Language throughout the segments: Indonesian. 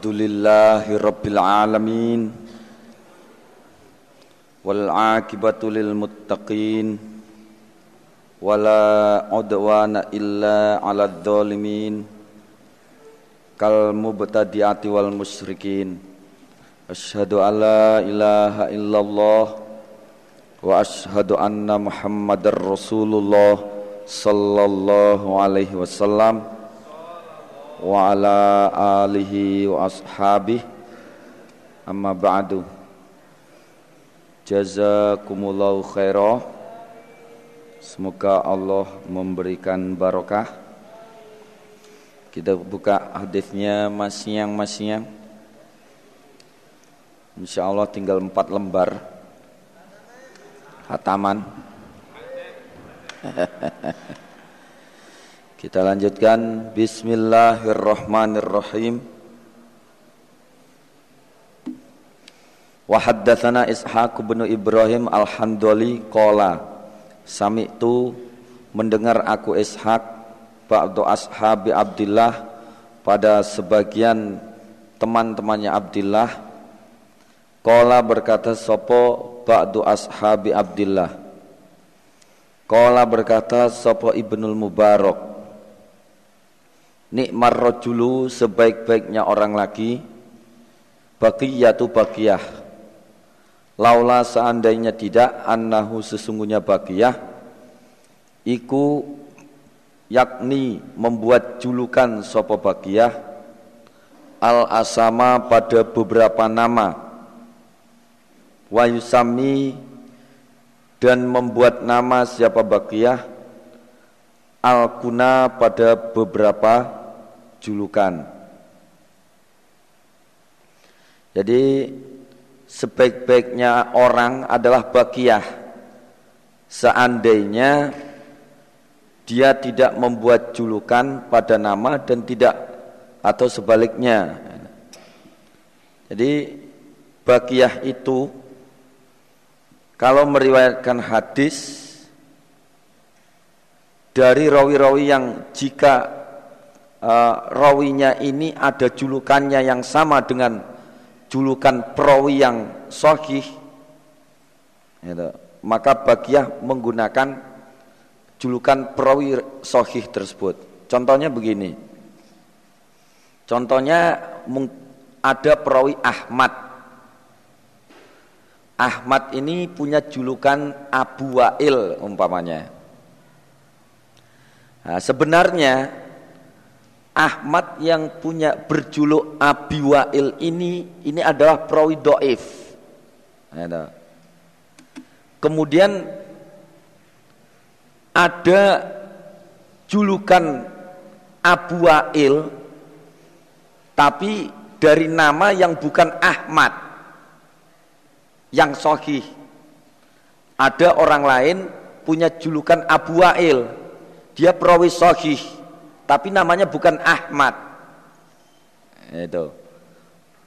Alhamdulillahi Rabbil Alamin Wal akibatu lil muttaqin Wala udwana illa ala dhalimin Kal mubtadi'ati wal musyrikin Ashadu an la ilaha illallah. Wa ashadu anna muhammadar rasulullah Sallallahu alaihi wasallam wa ala alihi wa ashabihi. Amma ba'du. Jazakumullahu khairah semoga Allah memberikan barokah. Kita buka hadisnya masing-masing. Insya Allah tinggal empat lembar. Hataman Kita lanjutkan. Bismillahirrahmanirrahim. Wa haddatsana Ishaq bin Ibrahim Al-Handali qala. Sami'tu mendengar aku Ishaq ba'du ashabi Abdullah pada sebagian teman-temannya Abdullah Qala berkata sopo ba'du ashabi Abdullah Qala berkata sopo Ibnul Mubarak Nikmar rojulu sebaik-baiknya orang lagi. Baqiyatu baqiyah Laula seandainya tidak Annahu sesungguhnya baqiyah Iku yakni membuat julukan sopo baqiyah Al asama pada beberapa nama. Wa yusami dan membuat nama siapa baqiyah Al kuna pada beberapa julukan. Jadi sebaik-baiknya orang adalah bakiyah. Seandainya dia tidak membuat julukan pada nama dan tidak atau sebaliknya. Jadi bakiyah itu kalau meriwayatkan hadis dari rawi-rawi yang jika uh, rawinya ini ada julukannya yang sama dengan julukan perawi yang sahih. Gitu. maka bagiah menggunakan julukan perawi sahih tersebut. Contohnya begini. Contohnya ada perawi Ahmad. Ahmad ini punya julukan Abu Wa'il umpamanya. Nah, sebenarnya Ahmad yang punya berjuluk Abi Wa'il ini ini adalah perawi do'if. Kemudian ada julukan Abu Wa'il tapi dari nama yang bukan Ahmad yang sohih. Ada orang lain punya julukan Abu Wa'il, dia perawi sohih tapi namanya bukan Ahmad. Itu.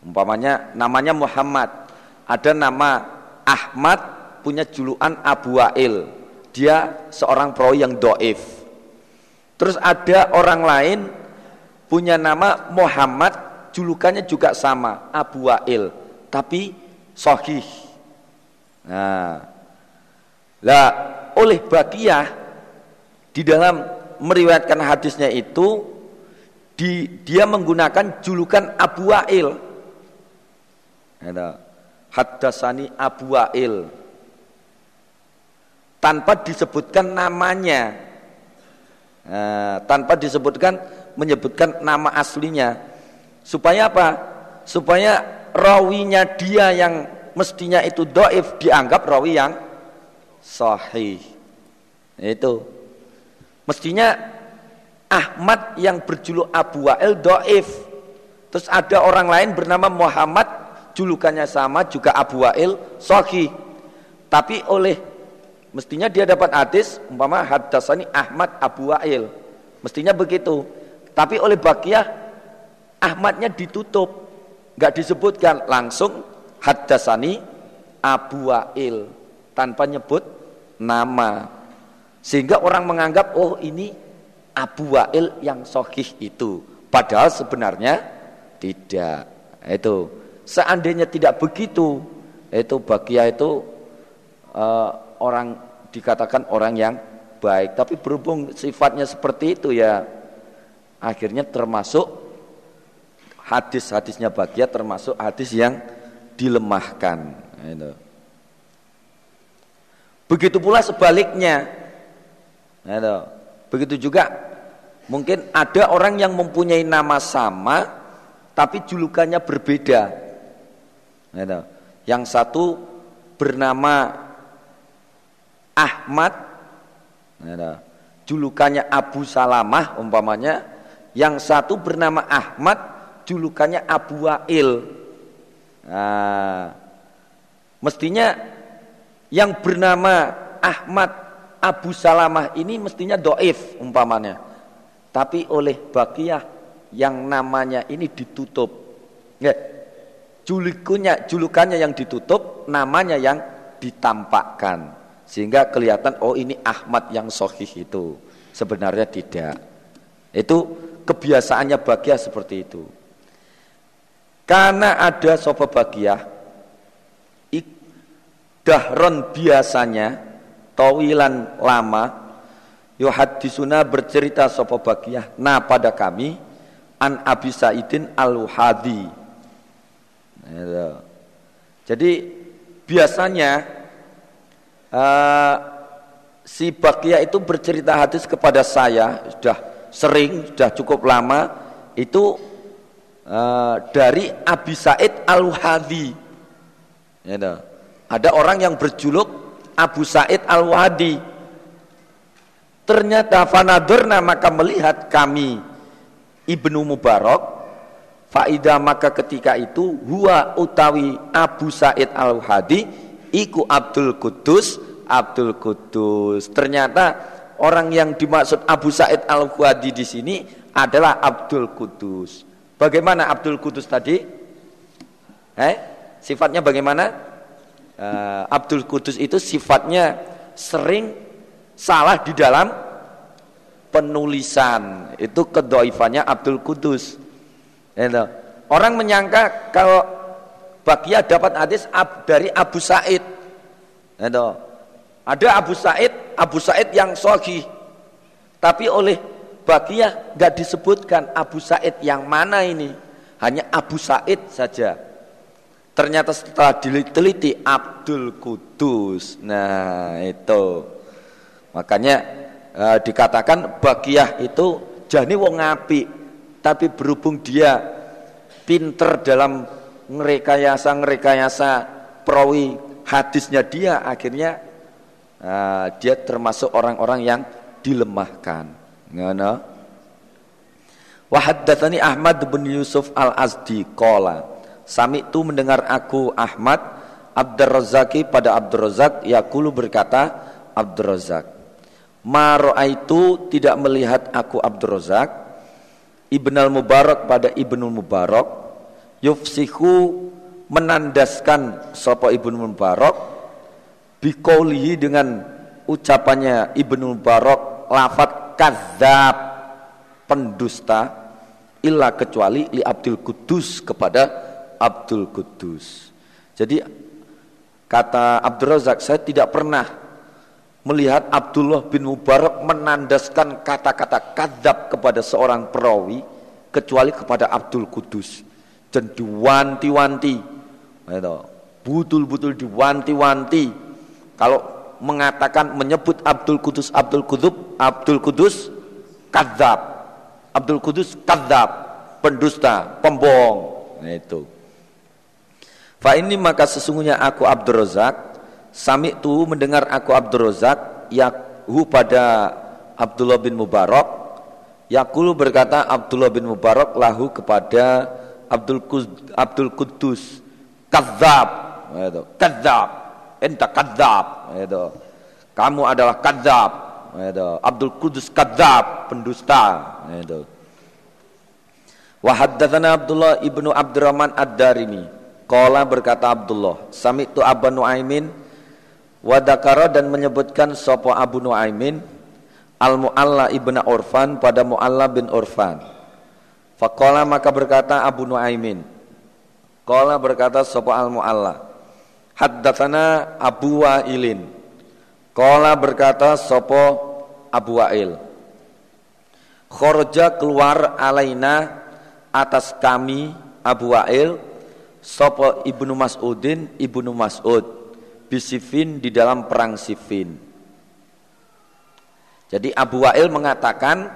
Umpamanya namanya Muhammad. Ada nama Ahmad punya julukan Abu Wa'il. Dia seorang perawi yang doif. Terus ada orang lain punya nama Muhammad, julukannya juga sama, Abu Wa'il, tapi sahih. Nah, lah oleh Bakiyah di dalam meriwayatkan hadisnya itu di, dia menggunakan julukan Abu Wa'il. Haddasani Abu Wa'il. Tanpa disebutkan namanya. Nah, tanpa disebutkan menyebutkan nama aslinya. Supaya apa? Supaya rawinya dia yang mestinya itu doif dianggap rawi yang sahih. Itu. Mestinya Ahmad yang berjuluk Abu Wa'il do'if. Terus ada orang lain bernama Muhammad, julukannya sama juga Abu Wa'il, sohi. Tapi oleh, mestinya dia dapat hadis, umpama hadasani Ahmad Abu Wa'il. Mestinya begitu. Tapi oleh Bakiyah, Ahmadnya ditutup. Gak disebutkan, langsung hadasani Abu Wa'il. Tanpa nyebut nama. Sehingga orang menganggap oh ini Abu Wa'il yang sohih itu. Padahal sebenarnya tidak. Itu seandainya tidak begitu, itu bagia itu uh, orang dikatakan orang yang baik. Tapi berhubung sifatnya seperti itu ya, akhirnya termasuk hadis-hadisnya bagia termasuk hadis yang dilemahkan. Itu. Begitu pula sebaliknya. Itu. Begitu juga mungkin ada orang yang mempunyai nama sama tapi julukannya berbeda. Yang satu bernama Ahmad, julukannya Abu Salamah umpamanya. Yang satu bernama Ahmad, julukannya Abu Wa'il. Nah, mestinya yang bernama Ahmad Abu Salamah ini mestinya doif umpamanya. Tapi oleh Bakiyah yang namanya ini ditutup. Ya, julukannya, julukannya yang ditutup, namanya yang ditampakkan. Sehingga kelihatan, oh ini Ahmad yang sohih itu. Sebenarnya tidak. Itu kebiasaannya bagia seperti itu. Karena ada sofa bagia, dahron biasanya, tawilan lama, yuhadisuna bercerita sofa bagia, nah pada kami, an Abi Saidin Al-Hadi. Gitu. Jadi biasanya uh, si Bakia itu bercerita hadis kepada saya sudah sering, sudah cukup lama itu uh, dari Abi Said Al-Hadi. Gitu. Ada orang yang berjuluk Abu Said Al-Wadi. Ternyata fanadurna maka melihat kami Ibnu Mubarak Faida maka ketika itu huwa utawi Abu Said Al-Hadi iku Abdul Kudus Abdul Kudus. Ternyata orang yang dimaksud Abu Said Al-Hadi di sini adalah Abdul Kudus. Bagaimana Abdul Kudus tadi? Eh? Sifatnya bagaimana? Uh, Abdul Kudus itu sifatnya sering salah di dalam penulisan. Itu kedoifannya Abdul Kudus. Itu. orang menyangka kalau Bagia dapat hadis dari Abu Said. Itu. ada Abu Said Abu Said yang sogi tapi oleh Bagia gak disebutkan Abu Said yang mana ini. Hanya Abu Said saja ternyata setelah diteliti Abdul Kudus. Nah itu. Makanya e, dikatakan bagiah itu jani wong ngapi tapi berhubung dia pinter dalam ngerekayasa ngerekayasa perawi hadisnya dia akhirnya e, dia termasuk orang-orang yang dilemahkan. Ngono. Wahaddatsani Ahmad bin Yusuf Al-Azdi qala Sami itu mendengar aku Ahmad Abdur Razaki pada Abdur Razak Yakulu berkata Abdur Razak itu tidak melihat aku Abdul Razak Ibn al-Mubarak pada Ibn al-Mubarak Yufsihu menandaskan Sopo Ibn al-Mubarak Bikaulihi dengan ucapannya Ibn al-Mubarak Lafat kazab pendusta Illa kecuali li Abdul Kudus kepada Abdul Kudus Jadi kata Abdul Razak saya tidak pernah melihat Abdullah bin Mubarak menandaskan kata-kata kadab kepada seorang perawi kecuali kepada Abdul Kudus dan diwanti-wanti. Betul-betul diwanti-wanti. Kalau mengatakan menyebut Abdul Kudus Abdul Kudub Abdul Kudus kadab Abdul Kudus kadab pendusta pembohong. Nah, itu Fa ini maka sesungguhnya aku Abdul Razak Sami tu mendengar aku Abdul Razak Yahu pada Abdullah bin Mubarak Yakulu berkata Abdullah bin Mubarak lahu kepada Abdul Kuz, Abdul Kudus Kadzab itu Kadzab Enta kadzab itu Kamu adalah kadzab itu Abdul Kudus kadzab pendusta! Itu. Wahaddatsana Abdullah ibnu Abdurrahman Ad-Darimi Qala berkata Abdullah Sami tu Abu Nuaimin Wadakara dan menyebutkan sopo Abu Nuaimin al Mualla ibnu Urfan pada Mualla bin Urfan. Fakola maka berkata Abu Nuaimin, Qala berkata sapa al mualla Haddatsana Abu Wa'ilin Qala berkata sapa Abu Wa'il Khorja keluar alaina atas kami Abu Wa'il sapa Ibnu Mas'udin Ibnu Mas'ud bisifin di dalam perang Sifin Jadi Abu Wa'il mengatakan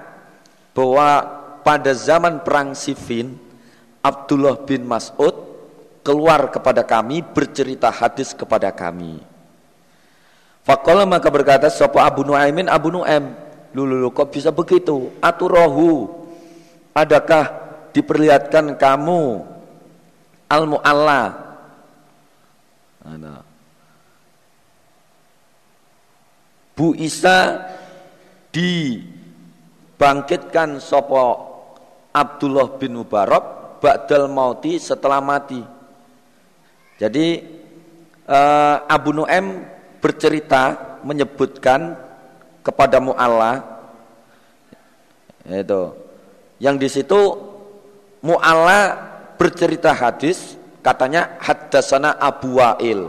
bahwa pada zaman perang Sifin Abdullah bin Mas'ud keluar kepada kami bercerita hadis kepada kami. Fakola maka berkata sopo Abu Nuaimin Abu Nuaim lulu kok bisa begitu? Aturahu adakah diperlihatkan kamu al mualla Ada. Bu Isa dibangkitkan sopo Abdullah bin Mubarak ba'dal mauti setelah mati. Jadi uh, Abu Nu'em bercerita menyebutkan kepada Mu'alla itu yang di situ Mu'alla bercerita hadis katanya haddasana Abu Wa'il.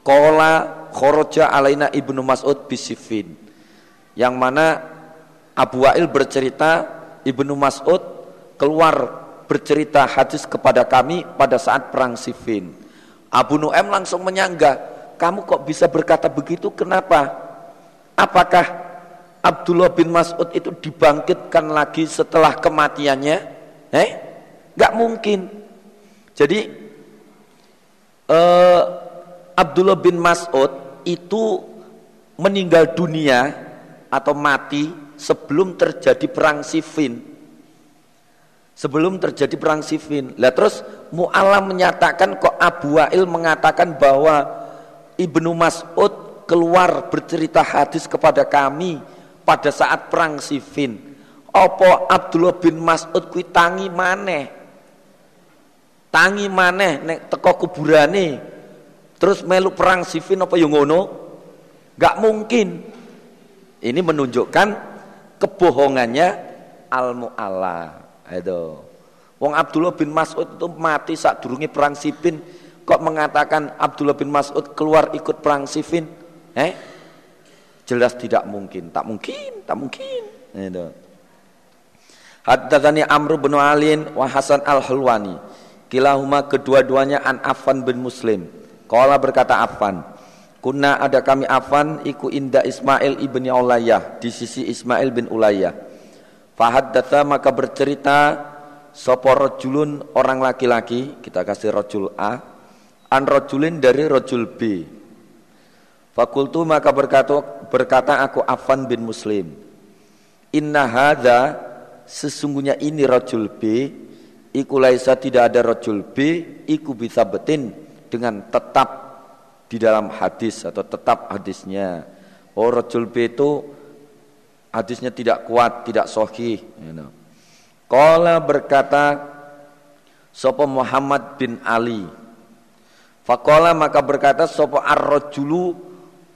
Kola khoroja alaina ibnu Mas'ud bisifin yang mana Abu Wa'il bercerita ibnu Mas'ud keluar bercerita hadis kepada kami pada saat perang Sifin Abu Nu'em langsung menyangga, kamu kok bisa berkata begitu, kenapa? Apakah Abdullah bin Mas'ud itu dibangkitkan lagi setelah kematiannya? Eh, gak mungkin. Jadi eh, Abdullah bin Mas'ud itu meninggal dunia atau mati sebelum terjadi perang Siffin sebelum terjadi perang Siffin. Lah terus Mu'alla menyatakan kok Abu Wa'il mengatakan bahwa Ibnu Mas'ud keluar bercerita hadis kepada kami pada saat perang Siffin. Apa Abdullah bin Mas'ud kuwi tangi maneh? Tangi maneh nek teko kuburane. Terus melu perang Siffin apa yo ngono? Gak mungkin. Ini menunjukkan kebohongannya al-mu'alla. Itu. Wong Abdullah bin Mas'ud itu mati saat durungi perang Sifin. Kok mengatakan Abdullah bin Mas'ud keluar ikut perang Sifin? Eh? Jelas tidak mungkin. Tak mungkin, tak mungkin. Itu. Haddatsani Amr bin Alin wa Hasan Al-Hulwani. Kilahuma kedua-duanya an Affan bin Muslim. Kala berkata Affan, Kuna ada kami Affan iku inda Ismail ibni Ulayah di sisi Ismail bin Ulayah. Fahaddatha maka bercerita Sopo rojulun orang laki-laki? Kita kasih rojul A. An rojulin dari rojul B. Fakultu maka berkata, berkata aku Afan bin Muslim Inna hadha Sesungguhnya ini rojul B Iku laisa tidak ada rojul B Iku bisa betin Dengan tetap di dalam hadis Atau tetap hadisnya Oh rojul B itu hadisnya tidak kuat, tidak sahih. You know. Qala berkata Sopo Muhammad bin Ali. Fakola maka berkata Sopo ar-rajulu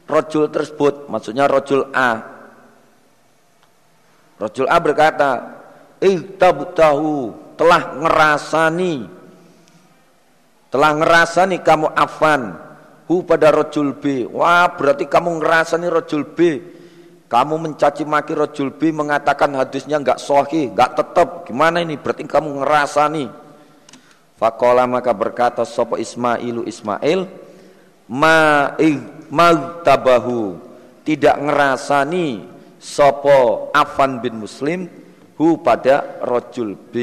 rojul tersebut, maksudnya rojul A. Rojul A berkata, tahu telah ngerasani telah ngerasani kamu afan hu pada rojul B. Wah, berarti kamu ngerasani rojul B kamu mencaci maki rojul B mengatakan hadisnya enggak sahih, enggak tetap. Gimana ini? Berarti kamu ngerasa nih. Fakola maka berkata sopo Ismailu Ismail ma tabahu tidak ngerasani sopo Afan bin Muslim hu pada rojul B.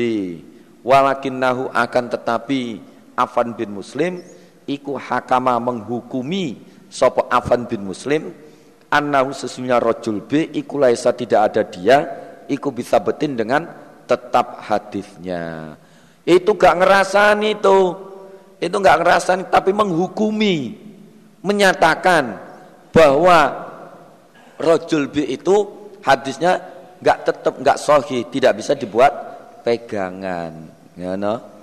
Nahu akan tetapi Afan bin Muslim iku hakama menghukumi sopo Afan bin Muslim. Annahu sesungguhnya rojul B iku laisa tidak ada dia iku bisa betin dengan tetap hadisnya. Itu gak ngerasan itu. Itu gak ngerasan tapi menghukumi menyatakan bahwa rojul B itu hadisnya gak tetap gak sohi tidak bisa dibuat pegangan ya no?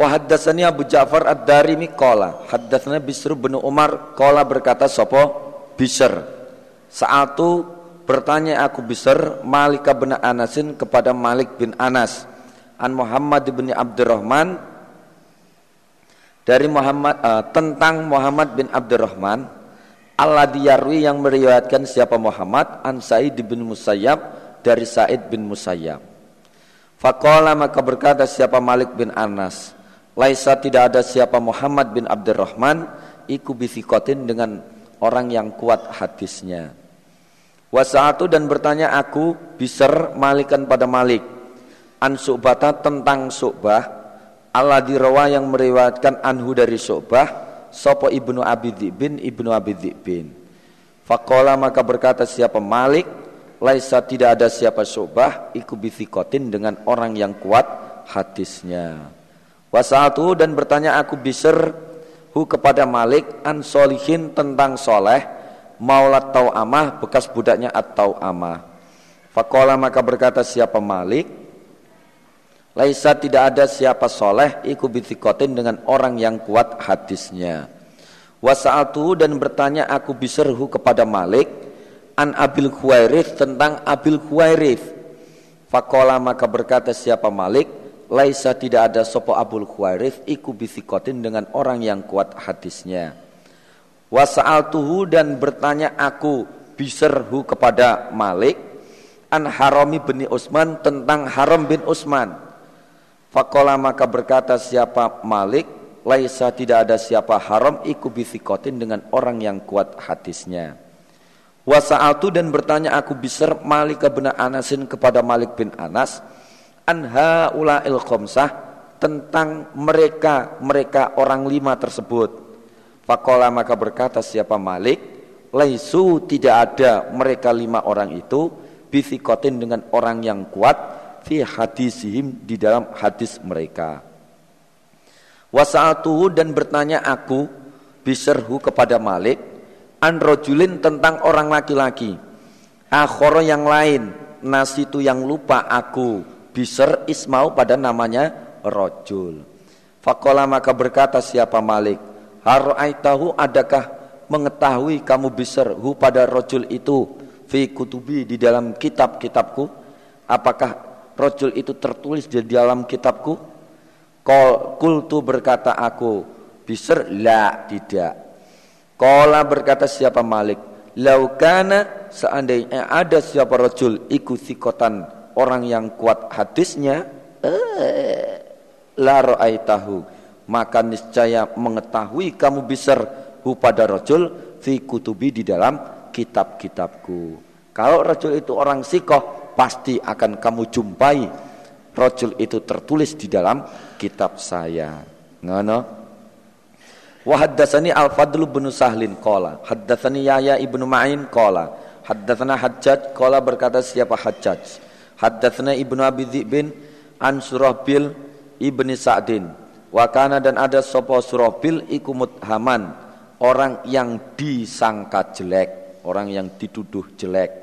Haddatsani Abu Ja'far Ad-Darimi qala haddatsana Bisr bin Umar qala berkata sapa Bisr. Itu bertanya aku Bisr Malik bin Anasin kepada Malik bin Anas an Muhammad bin Abdurrahman? Dari Muhammad uh, tentang Muhammad bin Abdurrahman Allah diyarwi yang meriwayatkan siapa Muhammad? An Said bin Musayyab dari Said bin Musayyab. Fakola maka berkata siapa Malik bin Anas, Laisa tidak ada siapa Muhammad bin Abdurrahman. Iku bisikotin dengan orang yang kuat hadisnya. Wasa'atu dan bertanya aku biser malikan pada Malik. An Su'bata tentang Su'bah. Allah dirawa yang meriwayatkan anhu dari Su'bah Sopo ibnu Abi bin ibnu Abi bin. Fakola maka berkata siapa Malik Laisa tidak ada siapa Su'bah iku bisikotin dengan orang yang kuat hadisnya. Wasatu dan bertanya aku biser hu kepada Malik an solihin tentang soleh maulat tau amah bekas budaknya atau amah. Fakola maka berkata siapa Malik Laisa tidak ada siapa soleh iku bitikotin dengan orang yang kuat hadisnya. Wasa'atu dan bertanya aku biserhu kepada Malik an Abil Khuwairith tentang Abil Khuwairith. Fakola maka berkata siapa Malik laisa tidak ada sopo Abul Khuwairith iku bisikotin dengan orang yang kuat hadisnya. Wasa'altuhu dan bertanya aku biserhu kepada Malik an Harami bin Utsman tentang Haram bin Utsman. Fakola maka berkata siapa Malik laisa tidak ada siapa Haram iku bisikotin dengan orang yang kuat hadisnya. Wasa'altu dan bertanya aku biser Malik bin Anasin kepada Malik bin Anas anha ulail khomsah tentang mereka mereka orang lima tersebut. Fakola maka berkata siapa Malik, laisu tidak ada mereka lima orang itu bisikotin dengan orang yang kuat fi hadisihim di dalam hadis mereka. Wasa'atuhu dan bertanya aku biserhu kepada Malik androjulin tentang orang laki-laki. Akhoro yang lain nasitu yang lupa aku Biser Ismau pada namanya rojul. Fakola maka berkata siapa Malik, tahu adakah mengetahui kamu biser hu pada rojul itu fi kutubi di dalam kitab-kitabku? Apakah rojul itu tertulis di dalam kitabku? Kol kultu berkata aku, biser la tidak. Kola berkata siapa Malik, laukana seandainya ada siapa rojul ikuti kotan orang yang kuat hadisnya eh, la ra'aitahu maka niscaya mengetahui kamu bisa hu pada rajul fi kutubi di dalam kitab-kitabku kalau rajul itu orang sikoh pasti akan kamu jumpai. Rajul itu tertulis di dalam kitab saya. Ngono. Wa haddatsani Al-Fadl bin Sahlin qala. Haddatsani Yahya ibnu Ma'in qala. Haddatsana Hajjaj qala berkata siapa Hajjaj? Haddatsna Ibnu Abi Dzibin an Surahbil Ibni Sa'din. Wa kana dan ada sapa Surahbil iku muthaman, orang yang disangka jelek, orang yang dituduh jelek.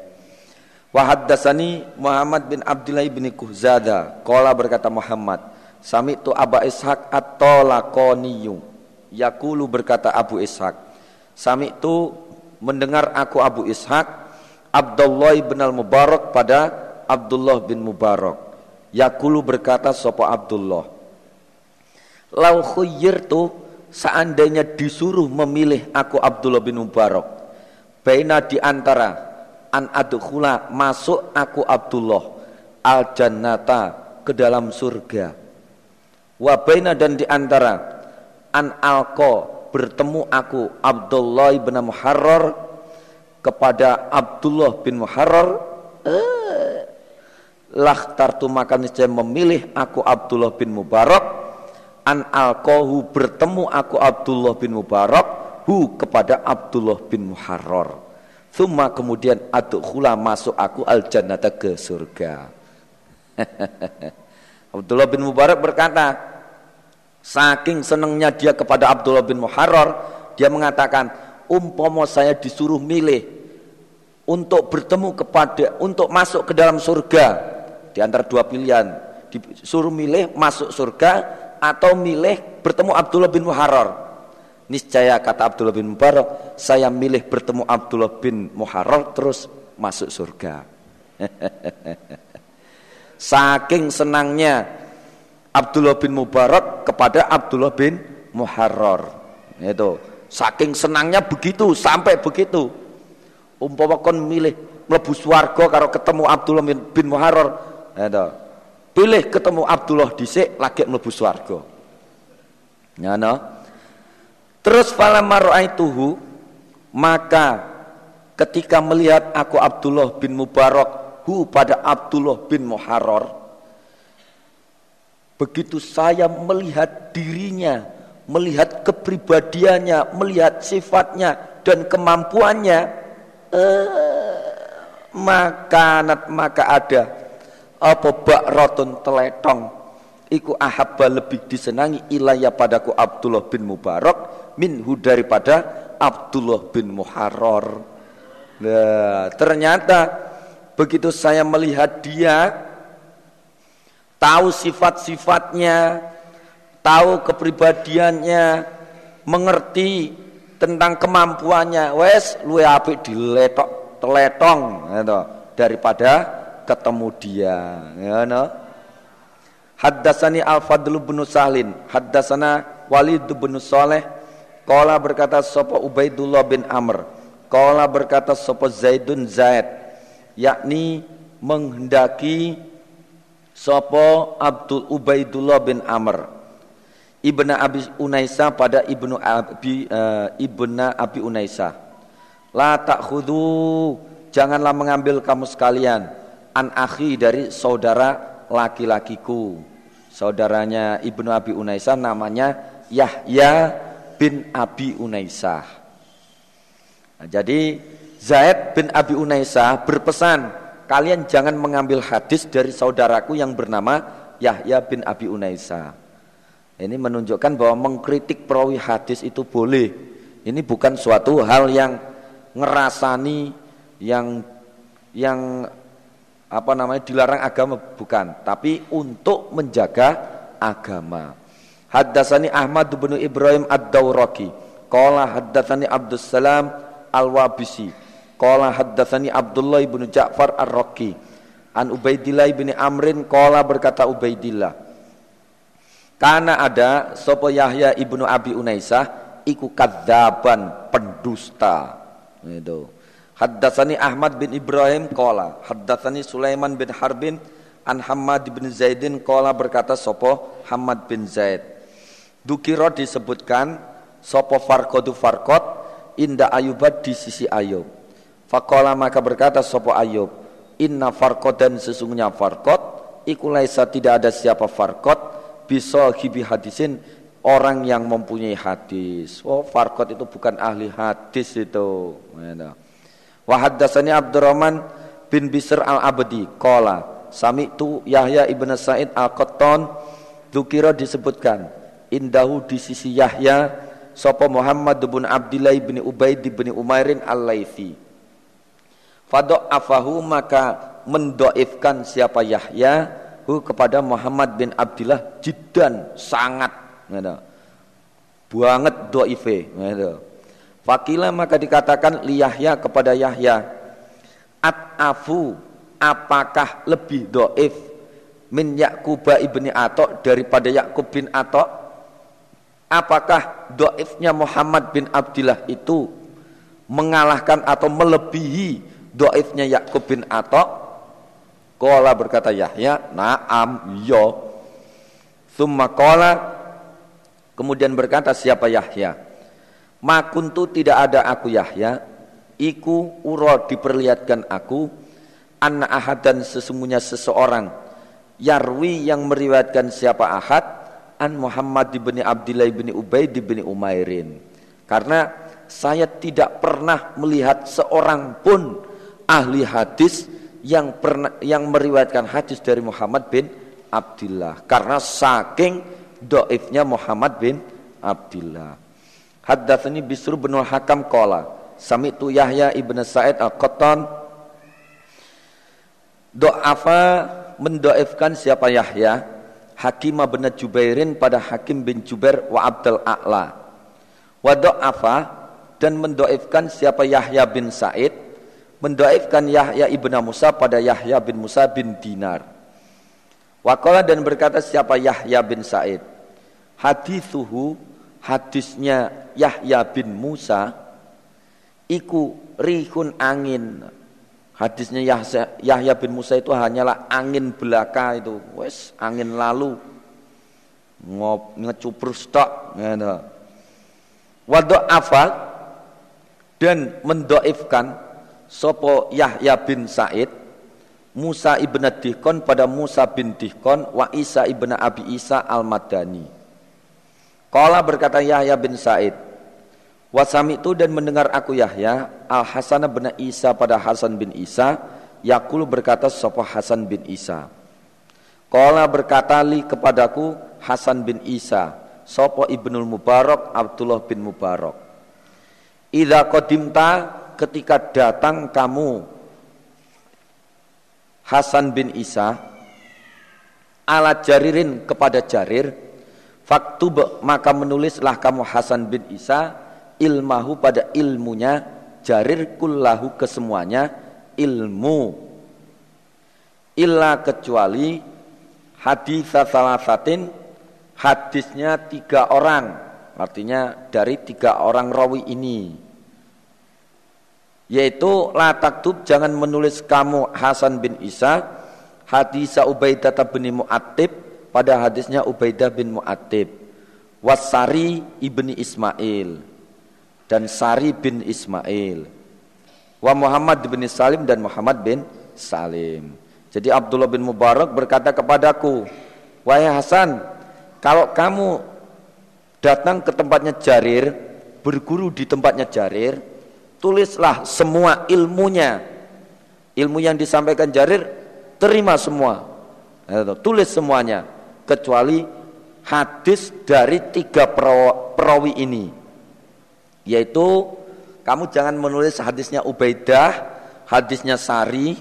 Wa haddatsani Muhammad bin Abdullah bin Kuhzada, qala berkata Muhammad, sami'tu Aba Ishaq at-Talaqaniyu. Yaqulu berkata Abu Ishaq, sami'tu mendengar aku Abu Ishaq Abdullah bin Al-Mubarak pada Abdullah bin Mubarak Yakulu berkata sopo Abdullah Lau tu seandainya disuruh memilih aku Abdullah bin Mubarak Baina di antara an adkhula masuk aku Abdullah al jannata ke dalam surga. Wa baina dan di antara an alko bertemu aku Abdullah bin Muharrar kepada Abdullah bin Muharrar. Eh, lah tartu maka niscaya memilih aku Abdullah bin Mubarak. An alkohu bertemu aku Abdullah bin Mubarak hu kepada Abdullah bin Muharrar Thumma kemudian adkhula masuk aku al jannata ke surga Abdullah bin Mubarak berkata saking senangnya dia kepada Abdullah bin Muharrar dia mengatakan umpomo saya disuruh milih untuk bertemu kepada untuk masuk ke dalam surga di antara dua pilihan, disuruh milih masuk surga atau milih bertemu Abdullah bin Muharrar. Niscaya kata Abdullah bin Mubarak, saya milih bertemu Abdullah bin Muharrar terus masuk surga. Saking senangnya Abdullah bin Mubarak kepada Abdullah bin Muharrar. Itu. Saking senangnya begitu, sampai begitu. Umpama kon milih mlebu swarga karo ketemu Abdullah bin, bin Muharrar. Itu. Pilih ketemu Abdullah dhisik lagi mlebu swarga. Ya no. Terus falamma ra'aituhu maka ketika melihat aku Abdullah bin Mubarak hu pada Abdullah bin Muharrar begitu saya melihat dirinya melihat kepribadiannya melihat sifatnya dan kemampuannya eh, maka maka ada apa rotun teletong iku ahabba lebih disenangi ilaya padaku Abdullah bin Mubarak minhu daripada Abdullah bin Muharrar. Nah, ternyata begitu saya melihat dia tahu sifat-sifatnya tahu kepribadiannya mengerti tentang kemampuannya wes luwe apik diletok teletong gitu, daripada ketemu dia ya no Haddasani Al-Fadl bin Sahlin Haddasana Walid bin Saleh Qala berkata sapa Ubaidullah bin Amr. Qala berkata sapa Zaidun Zaid. Yakni menghendaki sapa Abdul Ubaidullah bin Amr. Ibnu Abi Unaisa pada Ibnu Abi uh, Ibnu Abi Unaisa. La ta'khudhu. Janganlah mengambil kamu sekalian. An akhi dari saudara laki-lakiku. Saudaranya Ibnu Abi Unaisah namanya Yahya bin Abi Unaisah. Nah, jadi Zaid bin Abi Unaisah berpesan, kalian jangan mengambil hadis dari saudaraku yang bernama Yahya bin Abi Unaisah. Ini menunjukkan bahwa mengkritik perawi hadis itu boleh. Ini bukan suatu hal yang ngerasani yang yang apa namanya dilarang agama bukan, tapi untuk menjaga agama. Haddasani Ahmad bin Ibrahim Ad-Dawraki. Qala haddatsani Abdus Salam Al-Wabisi. Qala haddatsani Abdullah bin Ja'far Ar-Raqi. An Ubaidillah bin Amrin qala berkata Ubaidillah. Karena ada sapa Yahya ibnu Abi Unaisah iku kadzaban pendusta. Itu. Haddatsani Ahmad bin Ibrahim qala haddatsani Sulaiman bin Harbin an Hamad bin Zaidin qala berkata sopo Hamad bin Zaid Dukiro disebutkan sopo Farkodu Farkot inda Ayubat di sisi Ayub. Fakola maka berkata sopo Ayub Inna Farkot dan sesungguhnya Farkot Ikulaisa tidak ada siapa Farkot Bisa hibi hadisin Orang yang mempunyai hadis. Oh Farkot itu bukan ahli hadis itu. Nah, Wa haddatsani Abdurrahman bin Bisr al-Abdi qala sami'tu Yahya ibn Sa'id al-Qattan. Dzukira disebutkan indahu di sisi Yahya sapa Muhammad bin Abdillah bin Ubaid bin Umairin al-Laitsi afahu maka mendoifkan siapa Yahya hu kepada Muhammad bin Abdillah jiddan sangat gitu. banget doife gitu. Fakila maka dikatakan li Yahya kepada Yahya At'afu apakah lebih doif min Yakuba ibni Atok daripada Yakub bin Atok apakah doifnya Muhammad bin Abdillah itu mengalahkan atau melebihi doifnya Yakub bin Atok? Kola berkata Yahya naam yo Summa kola kemudian berkata siapa Yahya? Makuntu tidak ada aku Yahya. Iku uro diperlihatkan aku. Anna ahad dan sesungguhnya seseorang. Yarwi yang meriwayatkan siapa ahad An Muhammad bin Abdillah bin Ubaid bin Umairin. Karena saya tidak pernah melihat seorang pun ahli hadis yang pernah yang meriwayatkan hadis dari Muhammad bin Abdullah karena saking doifnya Muhammad bin Abdullah. Haddatsani Bisr bin Hakam qala sami'tu Yahya ibn Sa'id al-Qattan. Do'afa mendoifkan siapa Yahya Hakim bin Jubairin pada Hakim bin Jubair wa Abdul A'la. Wa do'afa dan mendoifkan siapa Yahya bin Sa'id mendoifkan Yahya ibn Musa pada Yahya bin Musa bin Dinar. Wakola dan berkata siapa Yahya bin Sa'id hadithuhu hadisnya Yahya bin Musa iku rihun angin hadisnya Yahya, Yahya bin Musa itu hanyalah angin belaka itu wes angin lalu ngop ngecupur stok gitu. Wado afal dan mendoifkan sopo Yahya bin Said Musa ibn Dihkon pada Musa bin Dihkon wa Isa ibn Abi Isa al-Madani. Kala berkata Yahya bin Said Wasami itu dan mendengar aku Yahya Al Hasan bin Isa pada Hasan bin Isa Yakul berkata sopo Hasan bin Isa? Kala berkata li kepadaku Hasan bin Isa Sopo ibnul Mubarak Abdullah bin Mubarak. Ida kodimta ketika datang kamu Hasan bin Isa ala jaririn kepada jarir faktub maka menulislah kamu Hasan bin Isa ilmahu pada ilmunya jarir kullahu kesemuanya ilmu. Illa kecuali hadis salasatin hadisnya tiga orang. Artinya dari tiga orang rawi ini. Yaitu la taktub jangan menulis kamu Hasan bin Isa hadis Ubaidah bin Mu'attib pada hadisnya Ubaidah bin Mu'attib. Wasari ibni Ismail dan Sari bin Ismail. Wa Muhammad bin Salim dan Muhammad bin Salim. Jadi Abdullah bin Mubarak berkata kepadaku, "Wahai Hasan, kalau kamu datang ke tempatnya Jarir, berguru di tempatnya Jarir, tulislah semua ilmunya. Ilmu yang disampaikan Jarir terima semua. Tulis semuanya kecuali hadis dari tiga perawi ini yaitu kamu jangan menulis hadisnya Ubaidah, hadisnya Sari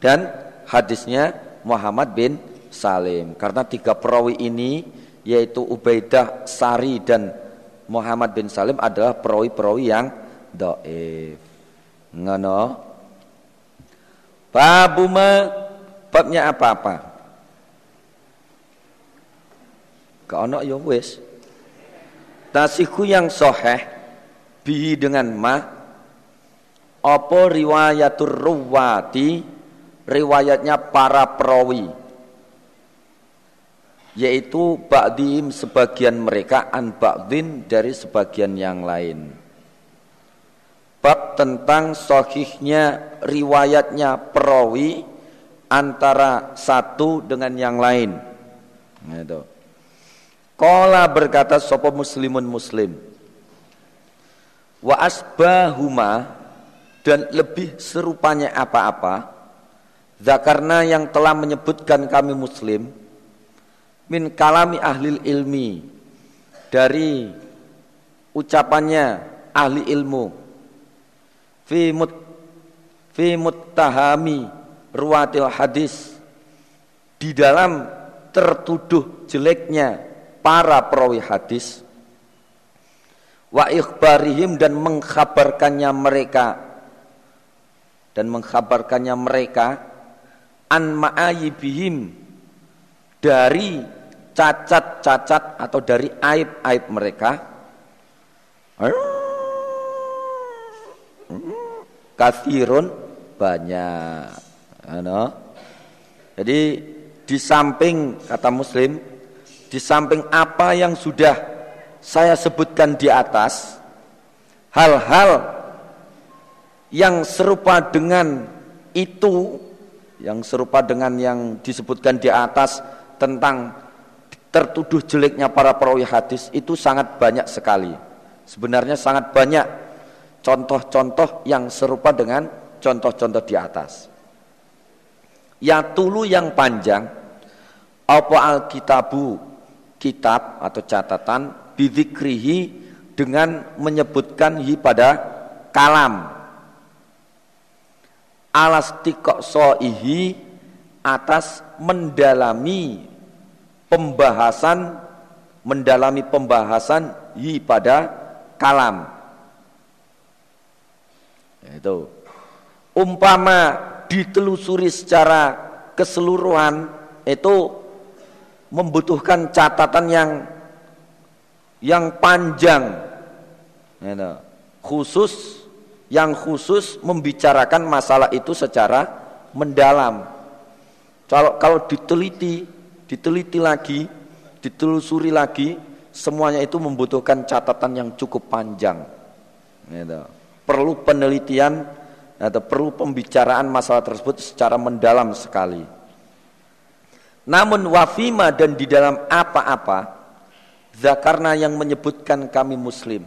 dan hadisnya Muhammad bin Salim. Karena tiga perawi ini yaitu Ubaidah, Sari dan Muhammad bin Salim adalah perawi-perawi yang doif. Ngono. Babuma babnya apa-apa? Kau ya wis. Tasiku yang soheh bihi dengan ma apa riwayatur ruwati? Riwayatnya para perawi yaitu ba'dihim sebagian mereka an ba'din dari sebagian yang lain. Bab tentang sohihnya riwayatnya perawi antara satu dengan yang lain. Itu. Kala berkata sopo muslimun muslim wa asbahuma dan lebih serupanya apa-apa zakarna yang telah menyebutkan kami muslim min kalami ahli ilmi dari ucapannya ahli ilmu fi mut fi muttahami ruwatil hadis di dalam tertuduh jeleknya para perawi hadis wa ikhbarihim dan mengkhabarkannya mereka. Dan mengkhabarkannya mereka an ma'ayibihim dari cacat-cacat atau dari aib-aib mereka. Kathirun banyak jadi di samping kata muslim di samping apa yang sudah saya sebutkan di atas hal-hal yang serupa dengan itu yang serupa dengan yang disebutkan di atas tentang tertuduh jeleknya para perawi hadis itu sangat banyak sekali. Sebenarnya sangat banyak contoh-contoh yang serupa dengan contoh-contoh di atas. Ya tulu yang panjang apa alkitabu kitab atau catatan bidzikrihi dengan menyebutkan hi pada kalam. Alastiqsoihi atas mendalami pembahasan mendalami pembahasan hi pada kalam. Itu. Umpama ditelusuri secara keseluruhan itu membutuhkan catatan yang yang panjang ya, khusus yang khusus membicarakan masalah itu secara mendalam. Kalau kalau diteliti diteliti lagi ditelusuri lagi semuanya itu membutuhkan catatan yang cukup panjang gitu. perlu penelitian atau perlu pembicaraan masalah tersebut secara mendalam sekali. Namun wafima dan di dalam apa-apa Zakarna yang menyebutkan kami muslim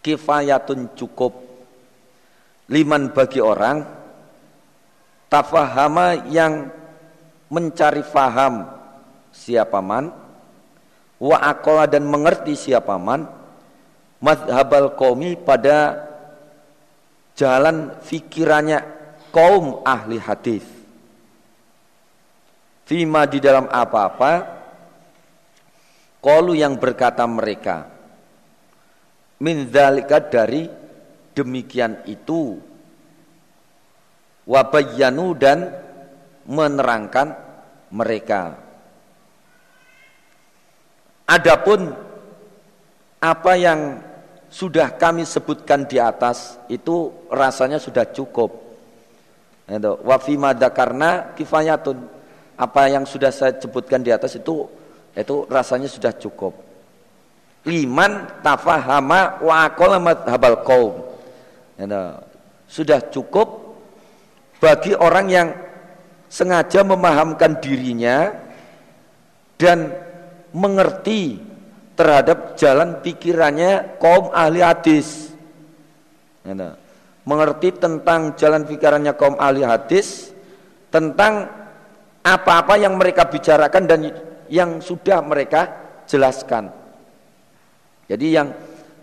Kifayatun cukup Liman bagi orang Tafahama yang mencari faham siapa man Wa akola dan mengerti siapa man Madhabal qaumi pada jalan fikirannya kaum ahli hadis. Fima di dalam apa-apa Qalu yang berkata mereka min dzalika dari demikian itu wabayyanu dan menerangkan mereka Adapun apa yang sudah kami sebutkan di atas itu rasanya sudah cukup. Wa fima karena kifayatun. Apa yang sudah saya sebutkan di atas itu itu rasanya sudah cukup. Liman tafahama wa aqala madhabal qaum. Ya, sudah cukup bagi orang yang sengaja memahamkan dirinya dan mengerti terhadap jalan pikirannya kaum ahli hadis. Ya, mengerti tentang jalan pikirannya kaum ahli hadis, tentang apa-apa yang mereka bicarakan dan yang sudah mereka jelaskan. Jadi yang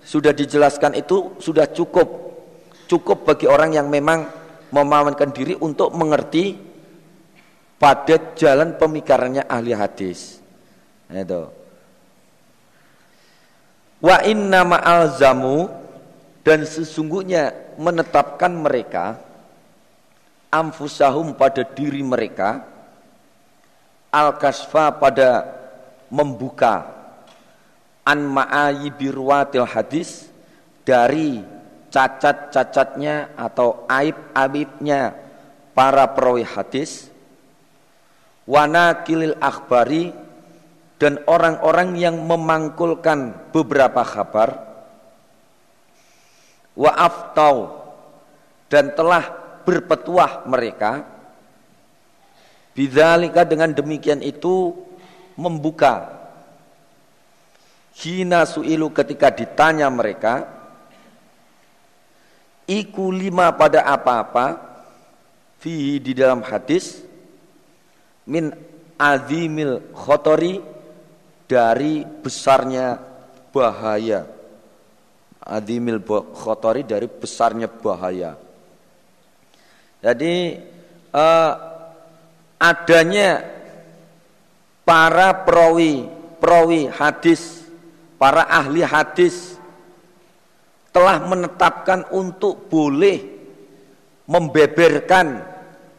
sudah dijelaskan itu sudah cukup. Cukup bagi orang yang memang memahamkan diri untuk mengerti pada jalan pemikirannya ahli hadis. Itu. Wa inna ma'al zamu dan sesungguhnya menetapkan mereka amfusahum pada diri mereka al-kasfa pada membuka. An ma'ayibi ruwatil hadis dari cacat-cacatnya atau aib-aibnya para perawi hadis. Wana kilil akhbari dan orang-orang yang memangkulkan beberapa kabar wa aftau dan telah berpetuah mereka Bidzalika dengan demikian itu membuka hina su'ilu ketika ditanya mereka iku lima pada apa-apa fi di dalam hadis min azimil khotori dari besarnya bahaya. Azimil khotori dari besarnya bahaya. Jadi uh, adanya para perawi perawi hadis, para ahli hadis telah menetapkan untuk boleh membeberkan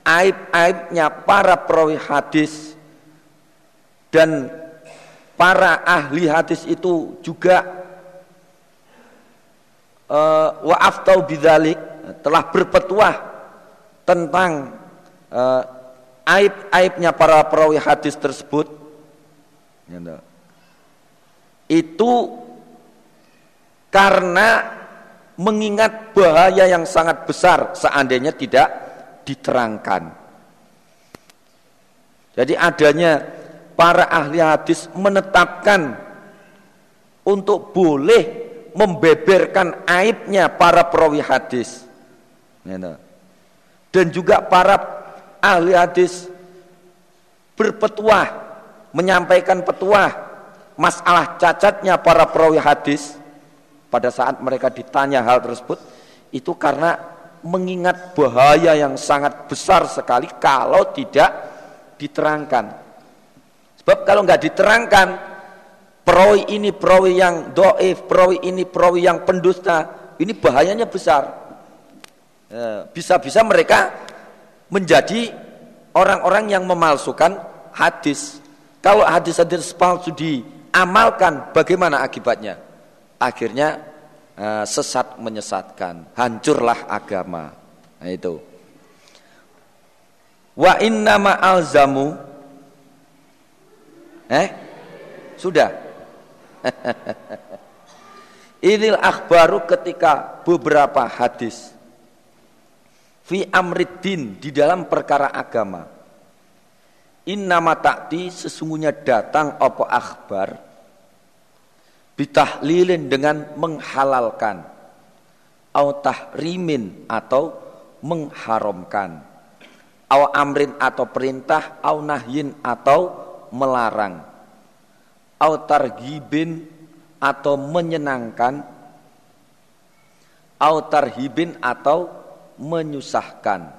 aib-aibnya para perawi hadis dan para ahli hadis itu juga uh, wa aftau bidzalik telah berpetuah tentang uh, aib-aibnya para perawi hadis tersebut ya, itu karena mengingat bahaya yang sangat besar seandainya tidak diterangkan. Jadi adanya para ahli hadis menetapkan untuk boleh membeberkan aibnya para perawi hadis. Ya, Dan juga para ahli hadis berpetuah menyampaikan petuah masalah cacatnya para perawi hadis pada saat mereka ditanya hal tersebut itu karena mengingat bahaya yang sangat besar sekali kalau tidak diterangkan. Sebab kalau nggak diterangkan perawi ini perawi yang doif perawi ini perawi yang pendusta ini bahayanya besar. Ya, bisa-bisa mereka menjadi orang-orang yang memalsukan hadis. Kalau hadis-hadis palsu di diamalkan bagaimana akibatnya? Akhirnya uh, sesat menyesatkan, hancurlah agama. Nah itu. Wa inna ma'alzamu Eh? Sudah. Idil akhbaru ketika beberapa hadis fi amriddin di dalam perkara agama. Innama ta'ti sesungguhnya datang apa akhbar? Bitahlilin dengan menghalalkan. Au tahrimin atau mengharamkan. Au amrin atau perintah au nahyin atau melarang. Au targibin atau menyenangkan. Au tarhibin atau menyusahkan.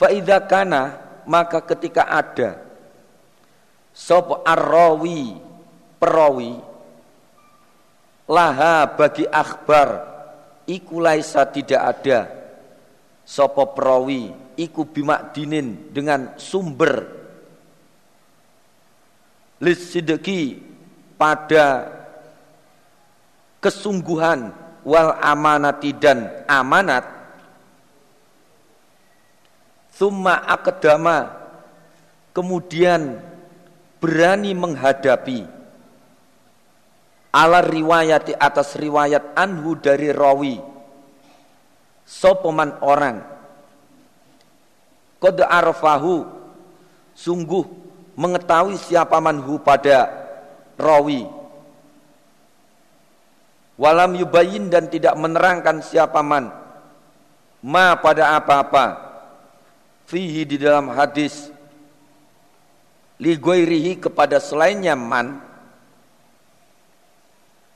Fa'idha kana maka ketika ada sop arrawi perawi laha bagi akhbar iku laisa tidak ada. Sopo perawi iku bimak dinin dengan sumber. Lisideki pada kesungguhan wal amanati dan amanat Thumma akdama kemudian berani menghadapi ala riwayati atas riwayat anhu dari rawi sopoman orang. Kode arfahu sungguh mengetahui siapa manhu pada rawi walam yubayin dan tidak menerangkan siapa man. Ma pada apa-apa. Fihi di dalam hadis. Li kepada selainnya man.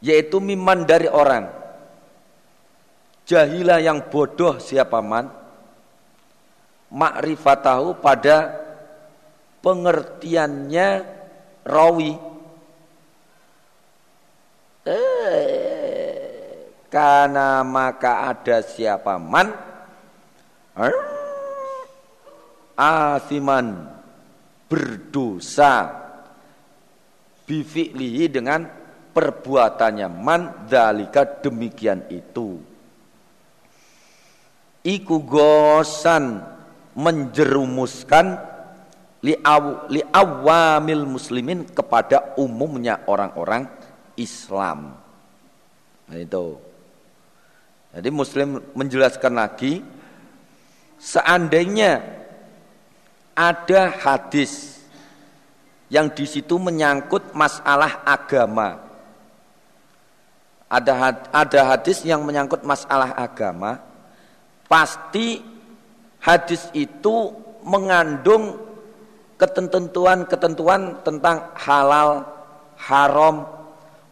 Yaitu miman dari orang. Jahilah yang bodoh siapa man. Makrifatahu pada pengertiannya rawi. Eh, karena maka ada siapa man? Eh, asiman. Berdosa. Bifi'lihi dengan perbuatannya. Man dalika demikian itu. Iku gosan menjerumuskan li, aw, li awamil muslimin kepada umumnya orang-orang Islam. Nah itu jadi muslim menjelaskan lagi seandainya ada hadis yang di situ menyangkut masalah agama. Ada ada hadis yang menyangkut masalah agama, pasti hadis itu mengandung ketentuan-ketentuan tentang halal, haram,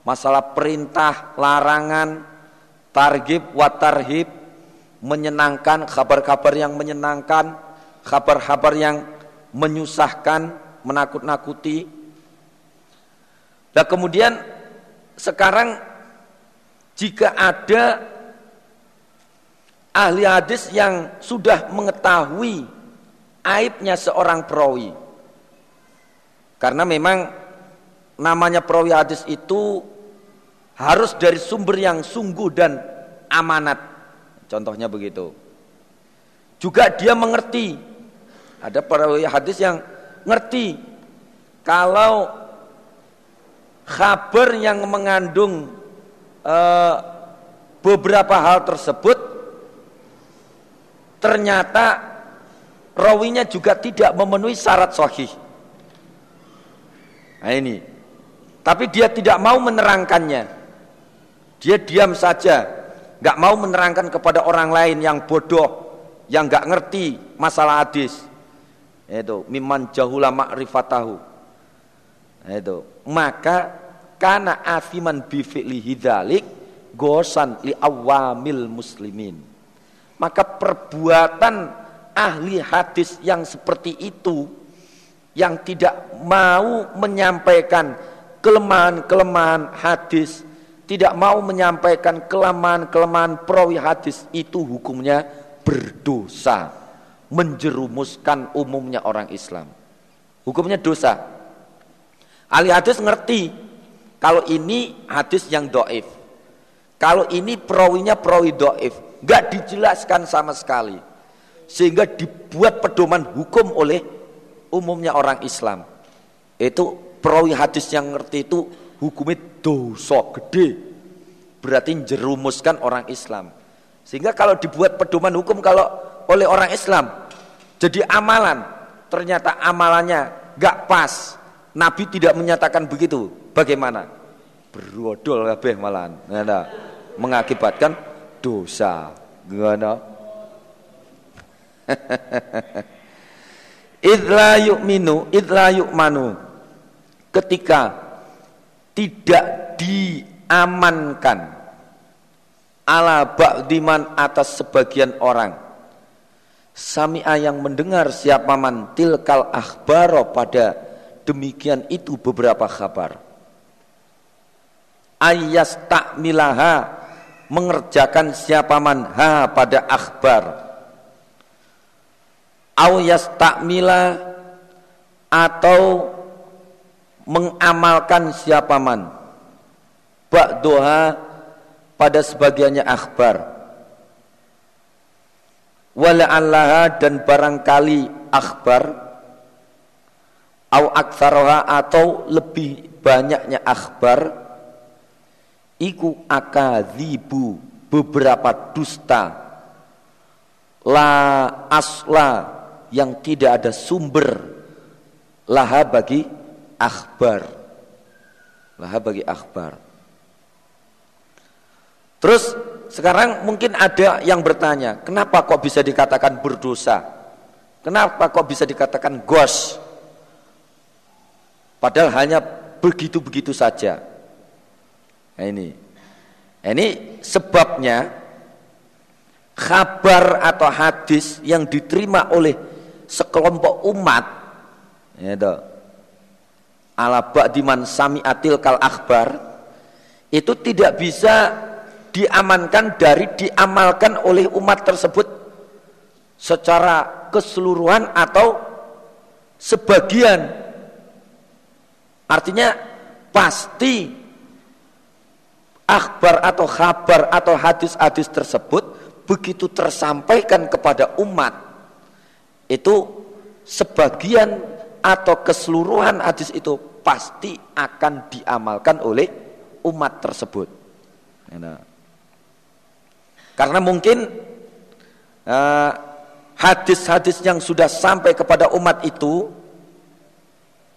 masalah perintah, larangan, targib, watarhib, menyenangkan, kabar-kabar yang menyenangkan, kabar-kabar yang menyusahkan, menakut-nakuti. Dan kemudian sekarang jika ada ahli hadis yang sudah mengetahui aibnya seorang perawi. Karena memang namanya perawi hadis itu harus dari sumber yang sungguh dan amanat. Contohnya begitu. Juga dia mengerti ada para hadis yang ngerti kalau kabar yang mengandung uh, beberapa hal tersebut ternyata rawinya juga tidak memenuhi syarat sahih. Nah ini. Tapi dia tidak mau menerangkannya. Dia diam saja, nggak mau menerangkan kepada orang lain yang bodoh, yang nggak ngerti masalah hadis. Itu miman jahula ma'rifatahu. Itu maka karena asiman bi fi'lihi dzalik gosan li awamil muslimin. Maka perbuatan ahli hadis yang seperti itu yang tidak mau menyampaikan kelemahan-kelemahan hadis tidak mau menyampaikan kelemahan-kelemahan perawi hadis itu hukumnya berdosa menjerumuskan umumnya orang Islam. Hukumnya dosa. Ahli hadis ngerti kalau ini hadis yang doif. Kalau ini perawinya perawi doif. Gak dijelaskan sama sekali. Sehingga dibuat pedoman hukum oleh umumnya orang Islam. Itu perawi hadis yang ngerti itu hukumnya dosa gede. Berarti jerumuskan orang Islam. Sehingga kalau dibuat pedoman hukum kalau oleh orang Islam jadi amalan, ternyata amalannya gak pas Nabi tidak menyatakan begitu. Bagaimana? Berodol kabeh. Ngana. Mengakibatkan dosa. Gimana? idla yu'minu, idla yu'manu. Ketika tidak diamankan ala ba'diman atas sebagian orang. Sami'a yang mendengar siapa man tilkal akhbaro pada demikian itu beberapa kabar. Ayas tak milaha mengerjakan siapa man ha pada akhbar. Au mila atau mengamalkan siapa man? Ba'doha pada sebagiannya akhbar. Wala'allaha dan barangkali akhbar. Au aktsaroha atau lebih banyaknya akhbar. Iku akadzibu beberapa dusta. La asla yang tidak ada sumber laha bagi akhbar laha bagi akhbar terus sekarang mungkin ada yang bertanya kenapa kok bisa dikatakan berdosa kenapa kok bisa dikatakan gos Padahal hanya begitu-begitu saja. Nah ini. Ini sebabnya kabar atau hadis yang diterima oleh sekelompok umat ya itu ala ba'diman sami'atil kal akhbar itu tidak bisa diamankan dari diamalkan oleh umat tersebut secara keseluruhan atau sebagian. Artinya pasti akhbar atau kabar atau hadis-hadis tersebut begitu tersampaikan kepada umat itu sebagian atau keseluruhan hadis itu pasti akan diamalkan oleh umat tersebut. Ya, Karena mungkin eh, hadis-hadis yang sudah sampai kepada umat itu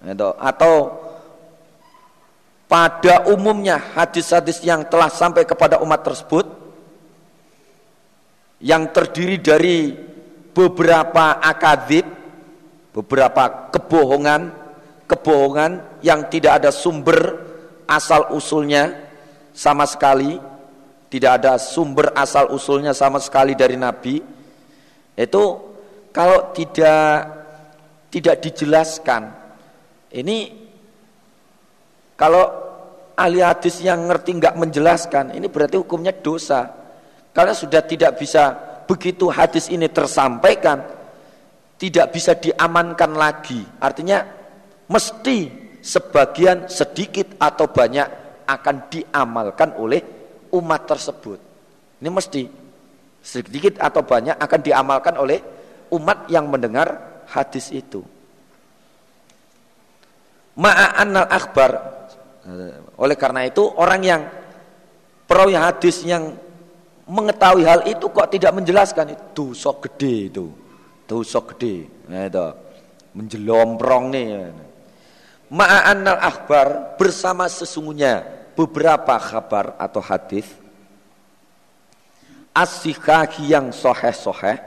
ya, atau pada umumnya hadis-hadis yang telah sampai kepada umat tersebut yang terdiri dari beberapa akadib, beberapa kebohongan, kebohongan yang tidak ada sumber asal usulnya sama sekali, tidak ada sumber asal usulnya sama sekali dari Nabi. Itu kalau tidak tidak dijelaskan, ini kalau ahli hadis yang ngerti nggak menjelaskan, ini berarti hukumnya dosa. Karena sudah tidak bisa begitu hadis ini tersampaikan, tidak bisa diamankan lagi. Artinya mesti sebagian sedikit atau banyak akan diamalkan oleh umat tersebut. Ini mesti sedikit atau banyak akan diamalkan oleh umat yang mendengar hadis itu. Ma'annal akhbar oleh karena itu orang yang perawi hadis yang mengetahui hal itu kok tidak menjelaskan itu sok gede itu. Dosa gede. Nah itu menjelomprong nih. Ma'annal akhbar bersama sesungguhnya beberapa kabar atau hadis asyikaki yang soheh-soheh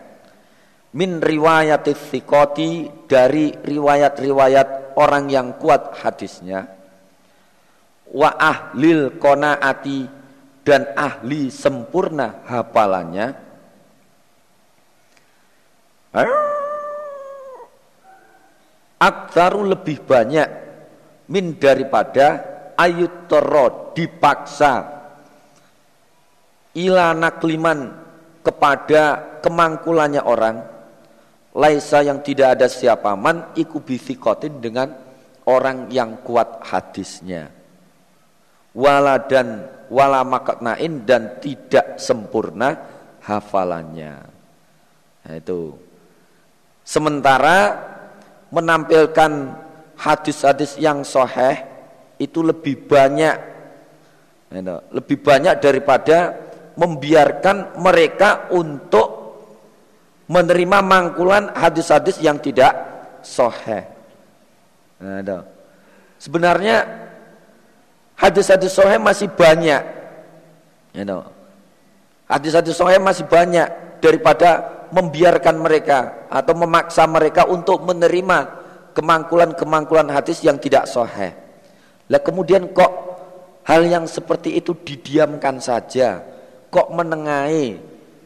min riwayat thiqati dari riwayat-riwayat orang yang kuat hadisnya wa ahlil konaati dan ahli sempurna hafalannya aktaru lebih banyak min daripada ayut toro dipaksa ila nakliman kepada kemangkulannya orang laisa yang tidak ada siapa man iku dengan orang yang kuat hadisnya. Wala dan wala maknain dan tidak sempurna hafalannya. Nah, itu. Sementara menampilkan hadis-hadis yang soheh itu lebih banyak gitu. lebih banyak daripada membiarkan mereka untuk menerima mangkulan hadis-hadis yang tidak soheh. Nah, Sebenarnya hadis-hadis soheh masih banyak. You Hadis-hadis soheh masih banyak daripada membiarkan mereka atau memaksa mereka untuk menerima kemangkulan-kemangkulan hadis yang tidak soheh. Lah kemudian kok hal yang seperti itu didiamkan saja, kok menengahi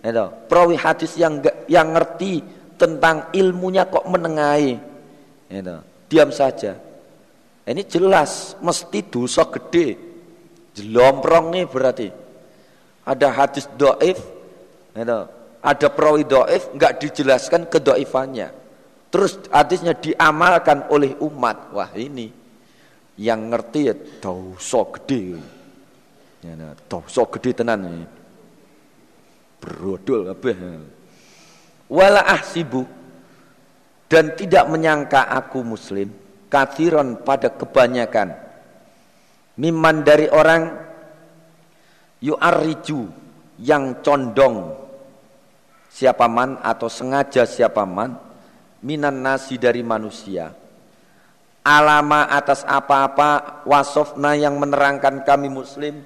itu, perawi hadis yang yang ngerti tentang ilmunya kok menengahi. Itu, diam saja. Ini jelas mesti dosa gede. Jelomprong nih berarti. Ada hadis doif, itu, ada perawi doif nggak dijelaskan kedoifannya. Terus hadisnya diamalkan oleh umat. Wah ini yang ngerti ya dosa gede. Ya, dosa gede tenan ini brodol kabeh wala ahsibu dan tidak menyangka aku muslim kathiron pada kebanyakan miman dari orang yu'arriju yang condong siapa man atau sengaja siapa man minan nasi dari manusia. Alama atas apa-apa wasofna yang menerangkan kami muslim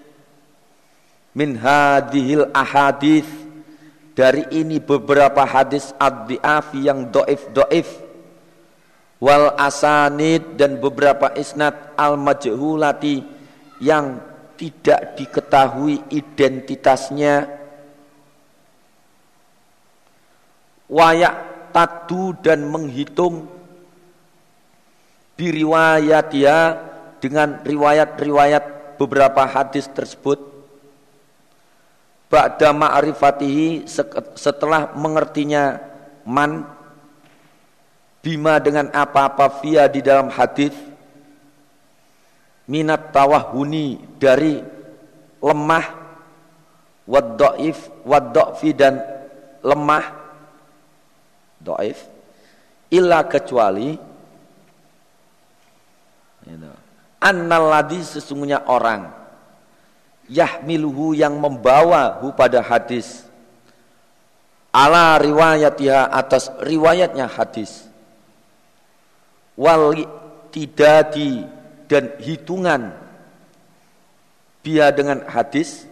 min hadhil ahadith dari ini beberapa hadis ad-di'afi yang doif-doif wal asanid dan beberapa isnad al-majhulati yang tidak diketahui identitasnya wayak tadu dan menghitung biriwayat dia dengan riwayat-riwayat beberapa hadis tersebut. Ba'da ma'rifatihi setelah mengertinya man bima dengan apa-apa via di dalam hadis minat tawahuni dari lemah waddaif waddafi dan lemah doif. Illa kecuali annalladhi sesungguhnya orang yahmiluhu yang membawa hu pada hadis. Ala riwayatiha atas riwayatnya hadis. Wal tidadi dan hitungan dia dengan hadis.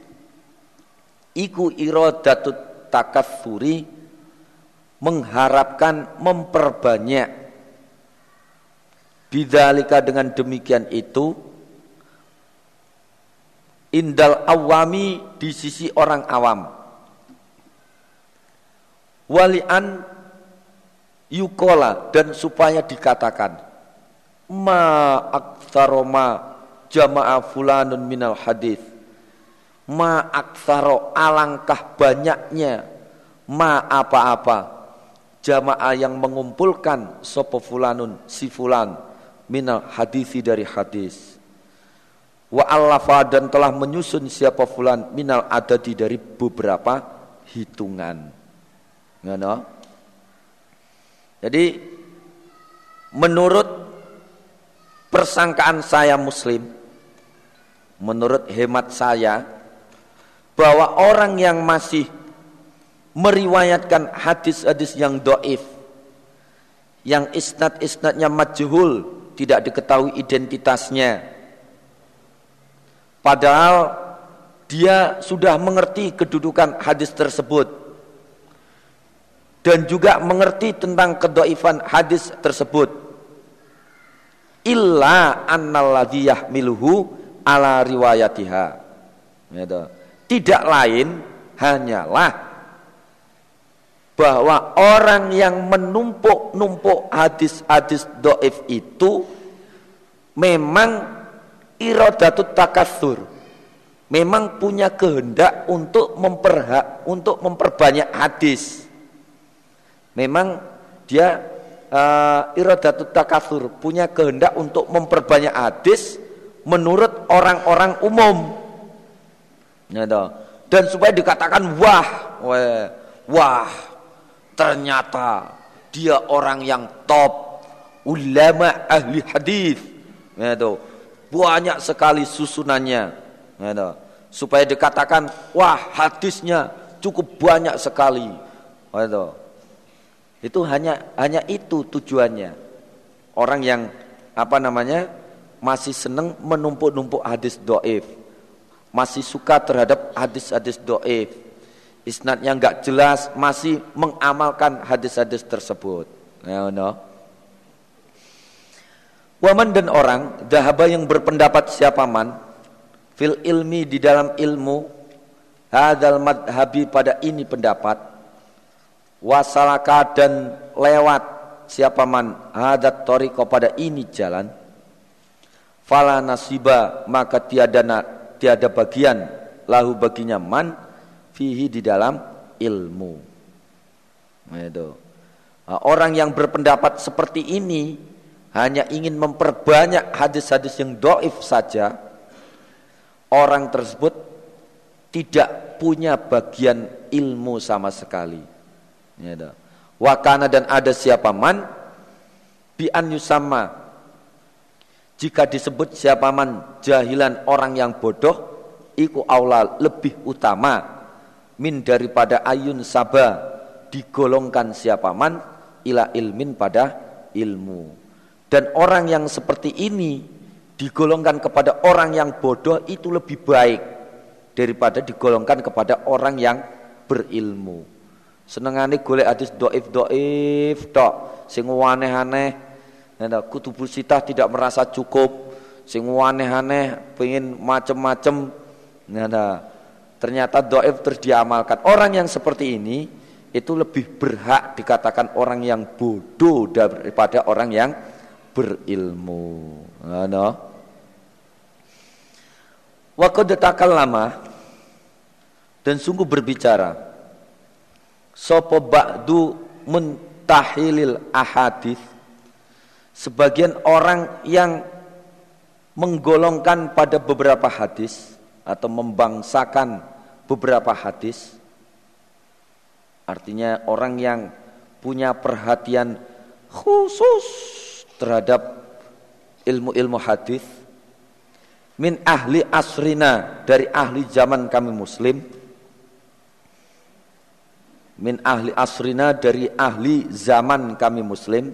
Iku iradatut takatsuri mengharapkan memperbanyak. Bidzalika dengan demikian itu indal awami di sisi orang awam. Walian yukola dan supaya dikatakan ma aktsaroma jamaah fulanun minal hadis. Ma aktsaro alangkah banyaknya ma apa-apa jamaah yang mengumpulkan sopo fulanun si fulan minal hadisi dari hadis. Wa allafa dan telah menyusun siapa fulan minal adadi dari beberapa hitungan. Ngono? Jadi menurut persangkaan saya muslim menurut hemat saya bahwa orang yang masih meriwayatkan hadis-hadis yang doif yang isnad-isnadnya majhul tidak diketahui identitasnya Padahal dia sudah mengerti kedudukan hadis tersebut dan juga mengerti tentang kedoifan hadis tersebut. Illa annalladhi yahmiluhu ala riwayatiha. Gitu. Tidak lain hanyalah bahwa orang yang menumpuk-numpuk hadis-hadis doif itu memang iradatut takatsur. Memang punya kehendak untuk memperha untuk memperbanyak hadis. Memang dia uh, iradatut takatsur, punya kehendak untuk memperbanyak hadis menurut orang-orang umum. Ya, Dan supaya dikatakan wah, wah, wah, ternyata dia orang yang top, ulama ahli hadis. Ya, banyak sekali susunannya. Ya, supaya dikatakan wah hadisnya cukup banyak sekali. Ya, itu hanya hanya itu tujuannya. Orang yang apa namanya masih senang menumpuk-numpuk hadis doif, masih suka terhadap hadis-hadis doif, isnadnya nggak jelas, masih mengamalkan hadis-hadis tersebut. Ya, no. Waman dan orang dahaba yang berpendapat siapa man fil ilmi di dalam ilmu hadal madhabi pada ini pendapat wasalaka dan lewat siapa man hadat toriko pada ini jalan fala nasiba maka tiada tiada bagian lahu baginya man fihi di dalam ilmu. Itu. Nah, orang yang berpendapat seperti ini hanya ingin memperbanyak hadis-hadis yang doif saja orang tersebut tidak punya bagian ilmu sama sekali. Ya, Wakana dan ada siapa man? Bi an yusamma. Jika disebut siapa man jahilan orang yang bodoh iku aula lebih utama min daripada ayun sabah digolongkan siapa man ila ilmin pada ilmu dan orang yang seperti ini digolongkan kepada orang yang bodoh itu lebih baik daripada digolongkan kepada orang yang berilmu Senengane golek hadis doif doif tok, sing aneh-aneh. Nah, kutubul sitah tidak merasa cukup, sing aneh-aneh, pengen macem-macem. Nah, ternyata doif terus diamalkan. Orang yang seperti ini itu lebih berhak dikatakan orang yang bodoh daripada orang yang berilmu. Nah, Waktu lama dan sungguh berbicara Sopo ba'du muntahilil ahadith Sebagian orang yang menggolongkan pada beberapa hadis Atau membangsakan beberapa hadis Artinya orang yang punya perhatian khusus terhadap ilmu-ilmu hadis min ahli asrina dari ahli zaman kami muslim min ahli asrina dari ahli zaman kami muslim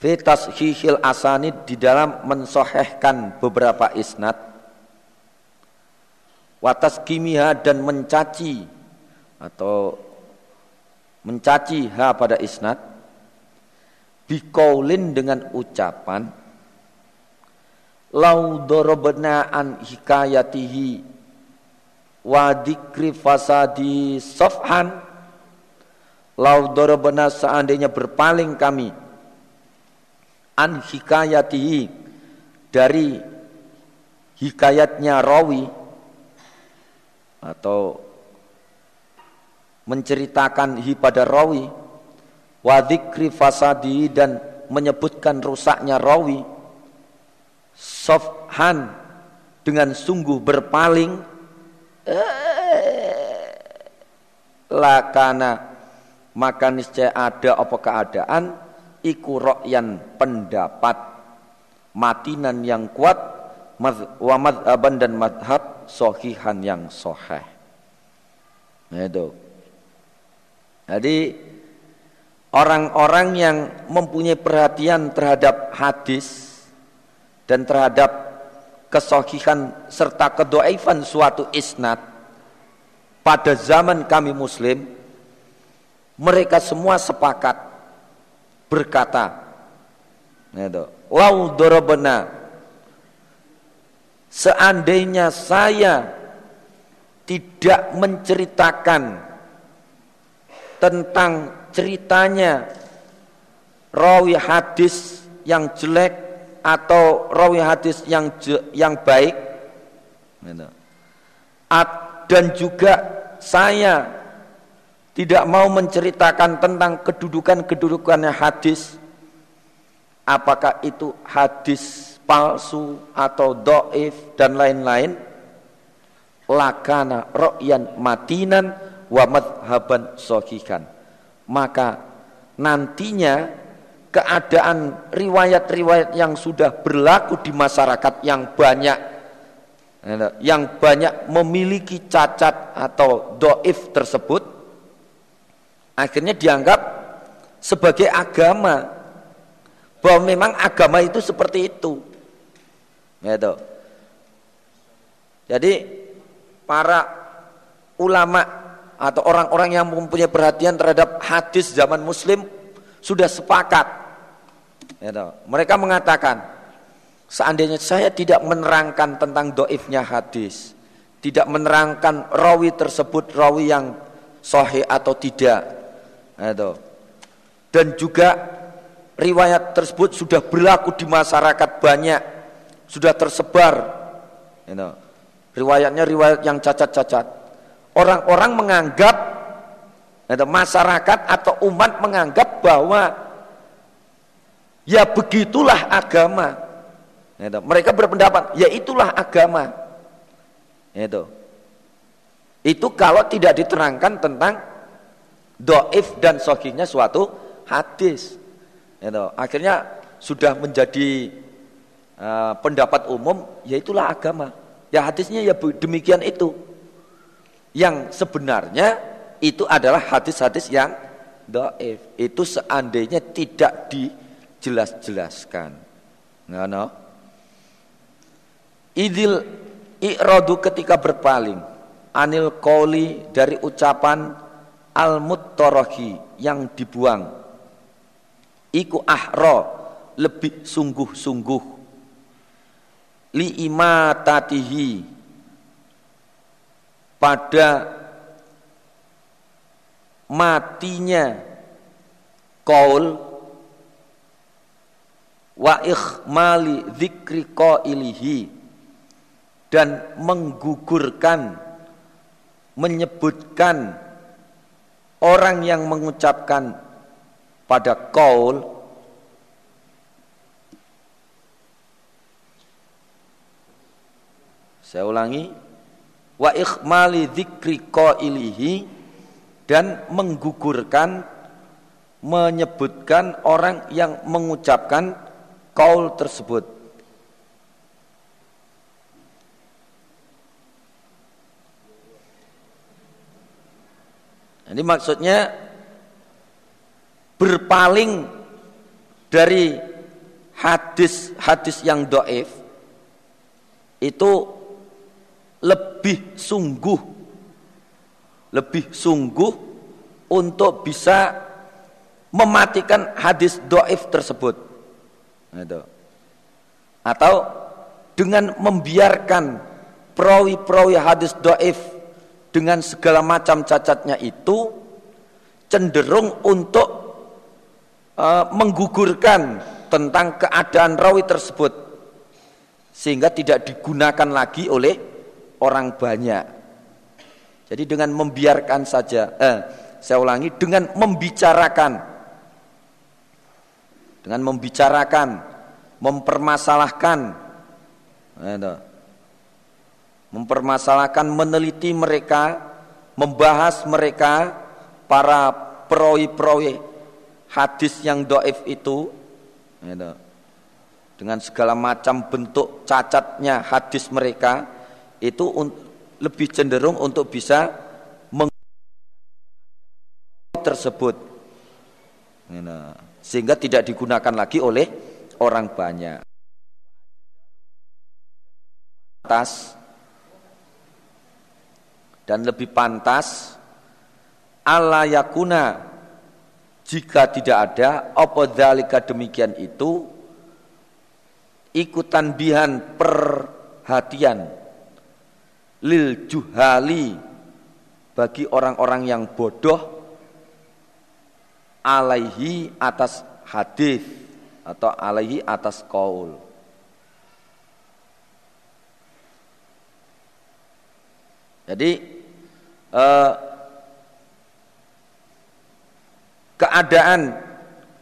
fi tashihil asanid di dalam mensohehkan beberapa isnad watas kimia dan mencaci. Atau mencaci ha pada isnad. Bikaulin dengan ucapan lau dorobna an hikayatihi wa dikri fasadi sofhan lau dorobana seandainya berpaling kami an hikayatihi dari hikayatnya rawi atau menceritakan hi pada rawi wa dikri fasadi dan menyebutkan rusaknya rawi sofhan dengan sungguh berpaling lakana maka niscaya ada apa keadaan iku rokyan pendapat matinan yang kuat wa madhaban dan madhab sohihan yang soheh itu. Jadi orang-orang yang mempunyai perhatian terhadap hadis dan terhadap kesohihan serta kedoaifan suatu isnad pada zaman kami muslim mereka semua sepakat berkata itu. Lau dorobena seandainya saya tidak menceritakan tentang ceritanya rawi hadis yang jelek atau rawi hadis yang yang baik gitu. dan juga saya tidak mau menceritakan tentang kedudukan-kedudukannya hadis apakah itu hadis palsu atau doif dan lain-lain lakana ro'yan matinan wa madhaban sohikan maka nantinya keadaan riwayat-riwayat yang sudah berlaku di masyarakat yang banyak yang banyak memiliki cacat atau doif tersebut akhirnya dianggap sebagai agama. Bahwa memang agama itu seperti itu gitu. jadi para ulama atau orang-orang yang mempunyai perhatian terhadap hadis zaman muslim sudah sepakat gitu. mereka mengatakan seandainya saya tidak menerangkan tentang doifnya hadis tidak menerangkan rawi tersebut rawi yang sahih atau tidak itu. Dan juga riwayat tersebut sudah berlaku di masyarakat banyak, sudah tersebar. Itu. Riwayatnya riwayat yang cacat-cacat. Orang-orang menganggap itu, masyarakat atau umat menganggap bahwa ya begitulah agama. Itu. Mereka berpendapat ya itulah agama. Itu. Itu kalau tidak diterangkan tentang doif dan sohihnya suatu hadis. Gitu. Akhirnya sudah menjadi uh, pendapat umum, yaitulah agama. Ya hadisnya ya demikian itu. Yang sebenarnya itu adalah hadis-hadis yang doif. Itu seandainya tidak dijelas-jelaskan. Nah, no. Idil i'radu ketika berpaling anil koli dari ucapan al-muttarahi yang dibuang iku ahra lebih sungguh-sungguh li imatatihi pada matinya qaul wa ikhmali dzikri qailihi dan menggugurkan menyebutkan orang yang mengucapkan pada kaul saya ulangi. Wa ikhmali dzikri qailihi dan menggugurkan menyebutkan orang yang mengucapkan kaul tersebut. Ini maksudnya berpaling dari hadis-hadis yang doif itu lebih sungguh lebih sungguh untuk bisa mematikan hadis doif tersebut gitu. atau dengan membiarkan perawi-perawi hadis doif dengan segala macam cacatnya itu cenderung untuk uh, menggugurkan tentang keadaan rawi tersebut sehingga tidak digunakan lagi oleh orang banyak. Jadi dengan membiarkan saja, eh, saya ulangi dengan membicarakan, dengan membicarakan, mempermasalahkan, eh, mempermasalahkan, meneliti mereka, membahas mereka, para perawi-perawi hadis yang doif itu, gitu. dengan segala macam bentuk cacatnya hadis mereka, itu lebih cenderung untuk bisa tersebut, gitu. sehingga tidak digunakan lagi oleh orang banyak. Atas dan lebih pantas ala yakuna jika tidak ada apa dzalika demikian itu ikutan bihan perhatian lil juhali bagi orang-orang yang bodoh alaihi atas hadis atau alaihi atas kaul. Jadi eh, keadaan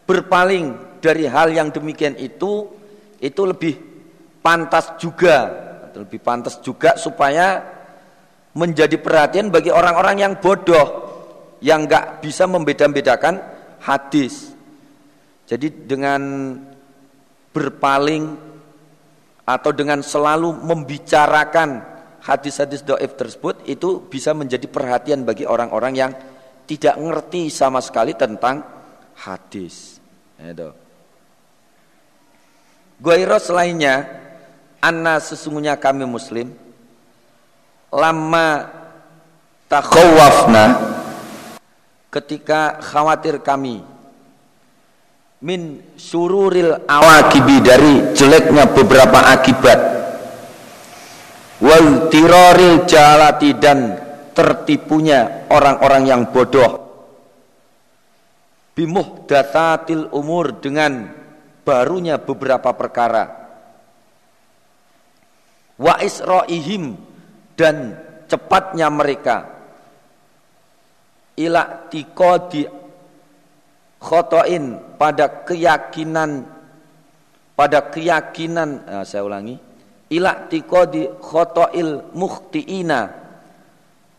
berpaling dari hal yang demikian itu itu lebih pantas juga lebih pantas juga supaya menjadi perhatian bagi orang-orang yang bodoh yang nggak bisa membeda-bedakan hadis. Jadi dengan berpaling atau dengan selalu membicarakan hadis-hadis doif tersebut itu bisa menjadi perhatian bagi orang-orang yang tidak ngerti sama sekali tentang hadis. Itu. Selainnya, anna sesungguhnya kami muslim. Lama takhawafna ketika khawatir kami min sururil awakibi dari jeleknya beberapa akibat wal tiroril jalati dan tertipunya orang-orang yang bodoh. Bimuh datatil umur dengan barunya beberapa perkara wa isroihim dan cepatnya mereka. Ila di khotoin pada keyakinan pada keyakinan nah, saya ulangi ila di khotoil muhtiina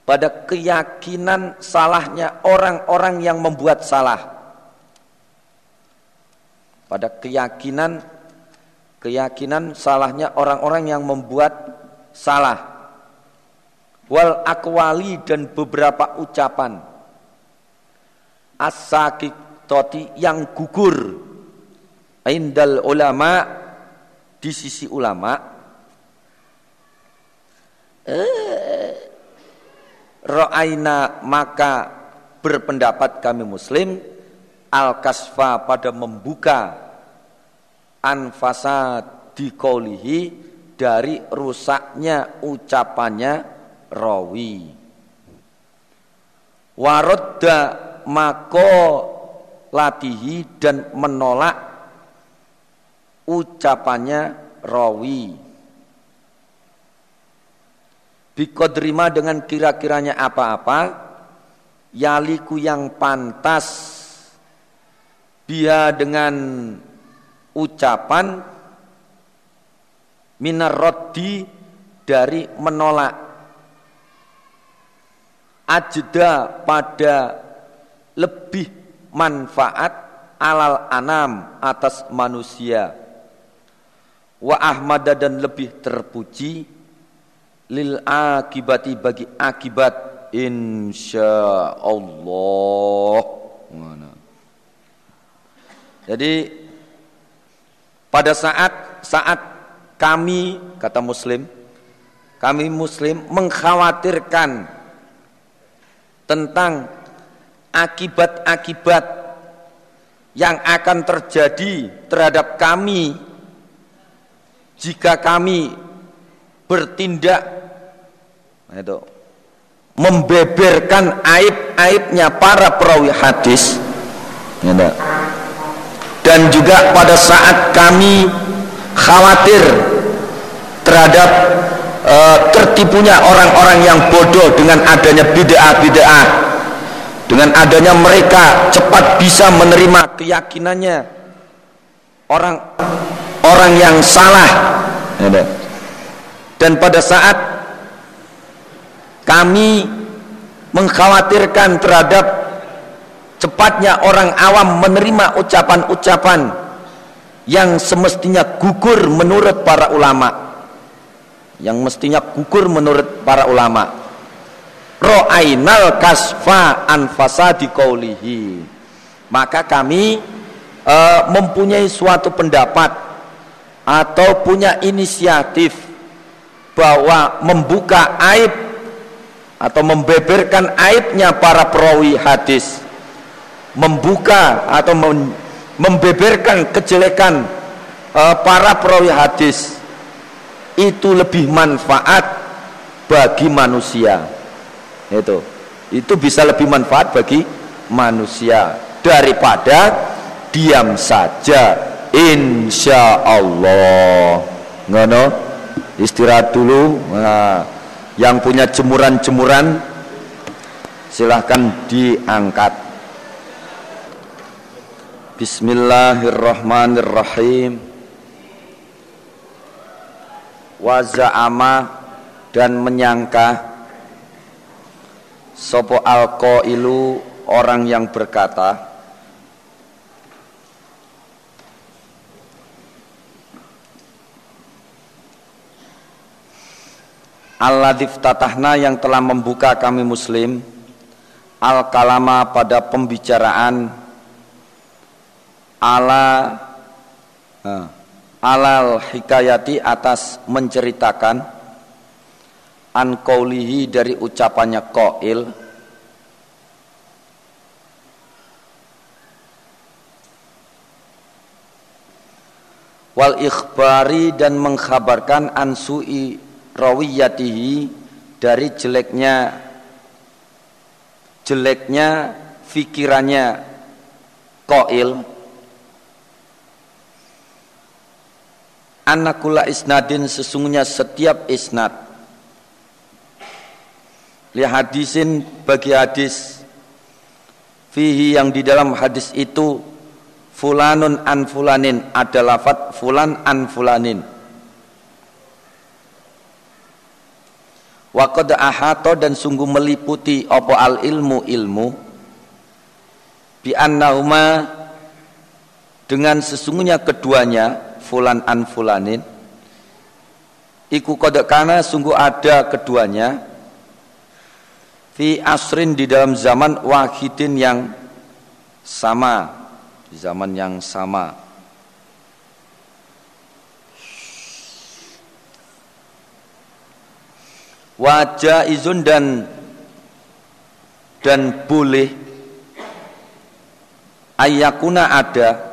pada keyakinan salahnya orang-orang yang membuat salah. Pada keyakinan keyakinan salahnya orang-orang yang membuat salah. Wal akwali dan beberapa ucapan. As toti yang gugur. Indal ulama di sisi ulama. Eh, Ra'aina maka berpendapat kami muslim. Al-kasfa pada membuka anfasa dikolihi dari rusaknya ucapannya rawi. Warodda mako latihi dan menolak ucapannya rawi. Bikodrima dengan kira-kiranya apa-apa yaliku yang pantas dia dengan ucapan minarodi dari menolak. Ajda pada lebih manfaat alal anam atas manusia. Wa ahmada dan lebih terpuji lil akibati bagi akibat insyaallah. Mana? Jadi pada saat saat kami kata muslim kami muslim mengkhawatirkan tentang akibat-akibat yang akan terjadi terhadap kami jika kami bertindak nah itu membeberkan aib-aibnya para perawi hadis ya dan juga pada saat kami khawatir terhadap uh, tertipunya orang-orang yang bodoh dengan adanya bid'ah-bid'ah dengan adanya mereka cepat bisa menerima keyakinannya. Orang orang yang salah. Ya dan pada saat kami mengkhawatirkan terhadap cepatnya orang awam menerima ucapan-ucapan yang semestinya gugur menurut para ulama. Yang mestinya gugur menurut para ulama. Ro'ainal kasfa anfasadi kaulihi maka kami e, mempunyai suatu pendapat atau punya inisiatif bahwa membuka aib atau membeberkan aibnya para perawi hadis membuka atau membeberkan kejelekan e, para perawi hadis itu lebih manfaat bagi manusia. Itu. Itu bisa lebih manfaat bagi manusia daripada diam saja. Insya Allah ngono? Istirahat dulu. Nah, yang punya jemuran-jemuran silahkan diangkat Bismillahirrahmanirrahim. Waza'ama dan menyangka Sopo ilu orang yang berkata Alladif tatahna yang telah membuka kami muslim Al kalama pada pembicaraan Ala uh, Alal hikayati atas menceritakan An kaulihi dari ucapannya ko'il Wal ikhbari dan mengkhabarkan ansui rawiyatihi dari jeleknya jeleknya fikirannya koil anakula isnadin sesungguhnya setiap isnad. Li hadisin bagi hadis. Fihi yang di dalam hadis itu fulanun an fulanin ada lafat fulan an fulanin. Waqad ahato dan sungguh meliputi apa al ilmu ilmu bi annahuma dengan sesungguhnya keduanya fulan an fulanin. Iku qad kana sungguh ada keduanya. Fi asrin di dalam zaman wahidin yang sama. Di zaman yang sama. Wajah izun dan dan boleh. Ayakuna ada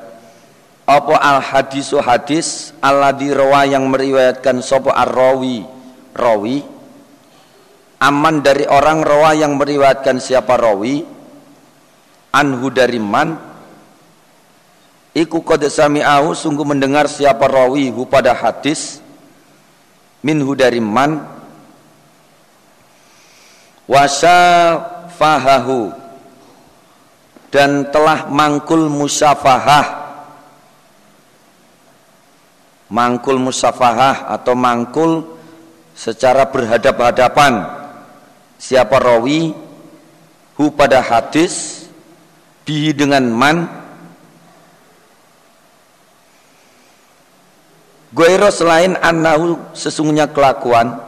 apa al hadisu hadis alladhi rawa yang meriwayatkan sapa ar-rawi? Rawi. Aman dari orang rawa yang meriwayatkan siapa rawi? Anhu dari man? Iku qad sami'ahu sungguh mendengar siapa rawi hu pada hadis. Minhu dari man? Wasafahahu dan telah mangkul musafahah mangkul musafahah atau mangkul secara berhadap-hadapan. Siapa rawi hu pada hadis bihi dengan man. Goiro selain annahu sesungguhnya kelakuan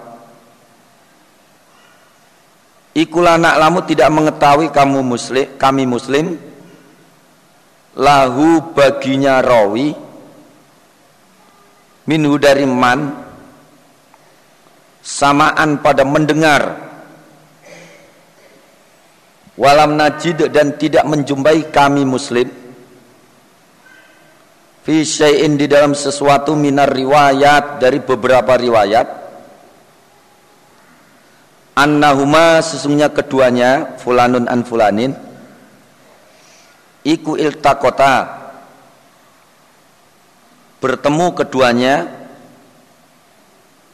Ikulah nak lamu tidak mengetahui kamu muslim, kami muslim lahu baginya rawi minhu dari man. Samaan pada mendengar. Walam najid dan tidak menjumpai kami muslim. Fi syai'in di dalam sesuatu minar riwayat dari beberapa riwayat. Annahuma sesungguhnya keduanya fulanun an fulanin. Iku iltakota bertemu keduanya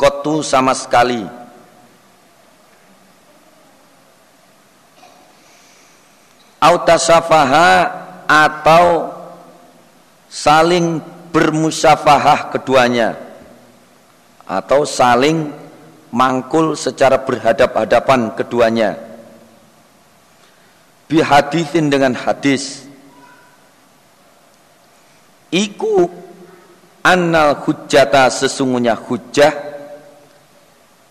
kotu sama sekali. Autasafaha atau saling bermusafahah keduanya. Atau saling mangkul secara berhadap-hadapan keduanya. Bihadithin dengan hadis. Iku annal hujjata sesungguhnya hujjah.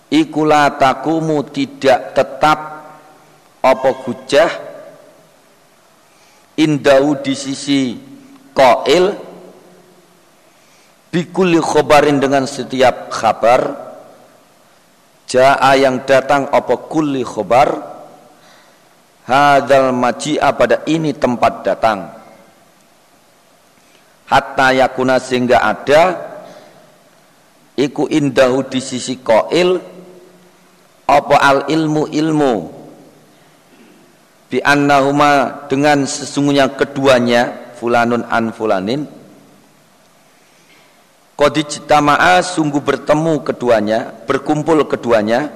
Ikulah takumu tidak tetap apa hujjah. Indau di sisi koil bikuli khobarin dengan setiap kabar Ja'a yang datang apa kulli khobar Hadal maji'a pada ini tempat datang Hatta yakuna sehingga ada Iku indahu di sisi koil Apa al ilmu ilmu. Bi annahuma dengan sesungguhnya keduanya Fulanun an fulanin. Kodijtama'a sungguh bertemu keduanya, berkumpul keduanya,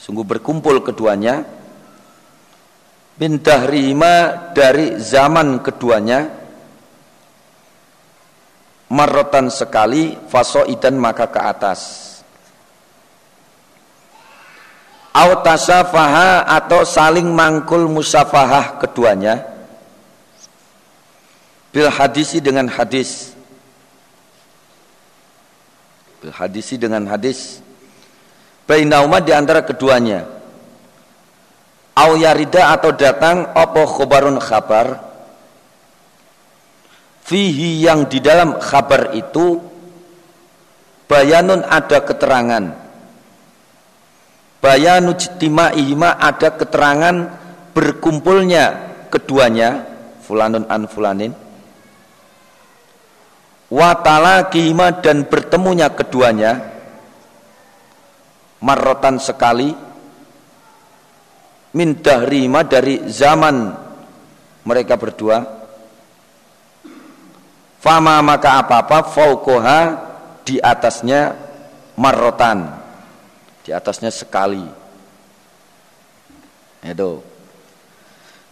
sungguh berkumpul keduanya. Min dahrihima dari zaman keduanya marrotan sekali fasoidan maka ke atas. Autasafaha atau saling mangkul musafahah keduanya. Bil hadisi dengan hadis. Bil hadisi dengan hadis. Bainauma di antara keduanya. Au yarida atau datang apa khobarun khabar fihi yang di dalam khabar itu bayanun ada keterangan. Bayanu ihma ada keterangan berkumpulnya keduanya fulanun an fulanin watala kihima dan bertemunya keduanya marrotan sekali min dahrima dari zaman mereka berdua fama maka apa-apa faukoha di atasnya marrotan. Di atasnya sekali. Itu.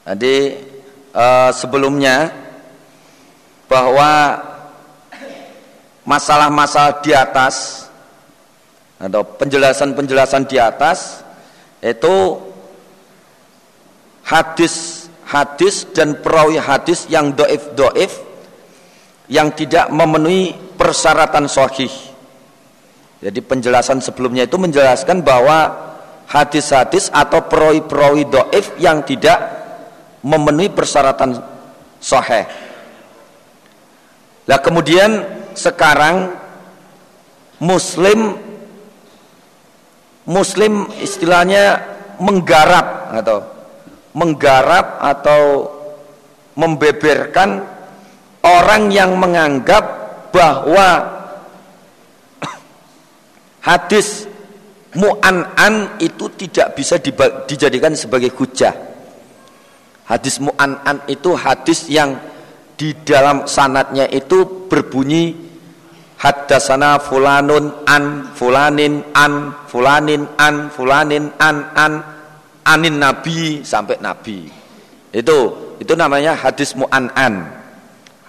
Jadi uh, sebelumnya bahwa masalah-masalah di atas atau penjelasan-penjelasan di atas itu hadis-hadis dan perawi hadis yang doif-doif yang tidak memenuhi persyaratan sahih jadi penjelasan sebelumnya itu menjelaskan bahwa hadis-hadis atau perawi-perawi doif yang tidak memenuhi persyaratan sahih. Nah kemudian sekarang Muslim Muslim istilahnya menggarap atau menggarap atau membeberkan orang yang menganggap bahwa hadis mu'an'an itu tidak bisa dijadikan sebagai hujah. Hadis mu'an'an itu hadis yang di dalam sanatnya itu berbunyi haddasana fulanun an fulanin an fulanin an fulanin an an anin nabi sampai nabi. Itu itu namanya hadis mu'an'an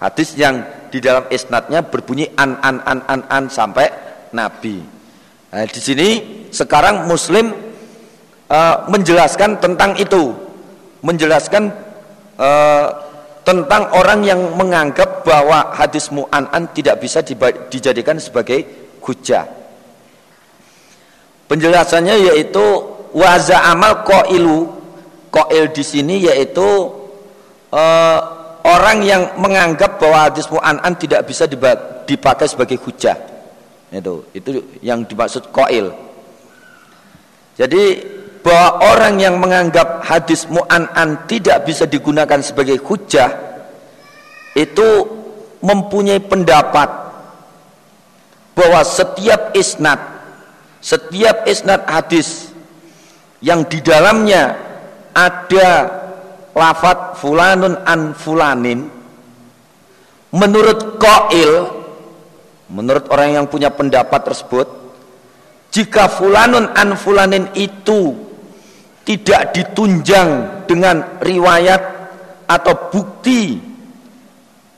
hadis yang di dalam isnadnya berbunyi an an an an an sampai nabi Nah, di sini sekarang Muslim uh, menjelaskan tentang itu, menjelaskan uh, tentang orang yang menganggap bahwa hadis mu'an'an tidak bisa dijadikan sebagai hujah. Penjelasannya yaitu waza amal koilu, koil di sini yaitu uh, orang yang menganggap bahwa hadis mu'an'an tidak bisa dipakai sebagai hujah. Itu itu yang dimaksud koil jadi bahwa orang yang menganggap hadis mu'an'an tidak bisa digunakan sebagai hujah itu mempunyai pendapat bahwa setiap isnad setiap isnad hadis yang di dalamnya ada lafat fulanun an fulanin menurut koil Menurut orang yang punya pendapat tersebut, jika fulanun an fulanin itu tidak ditunjang dengan riwayat atau bukti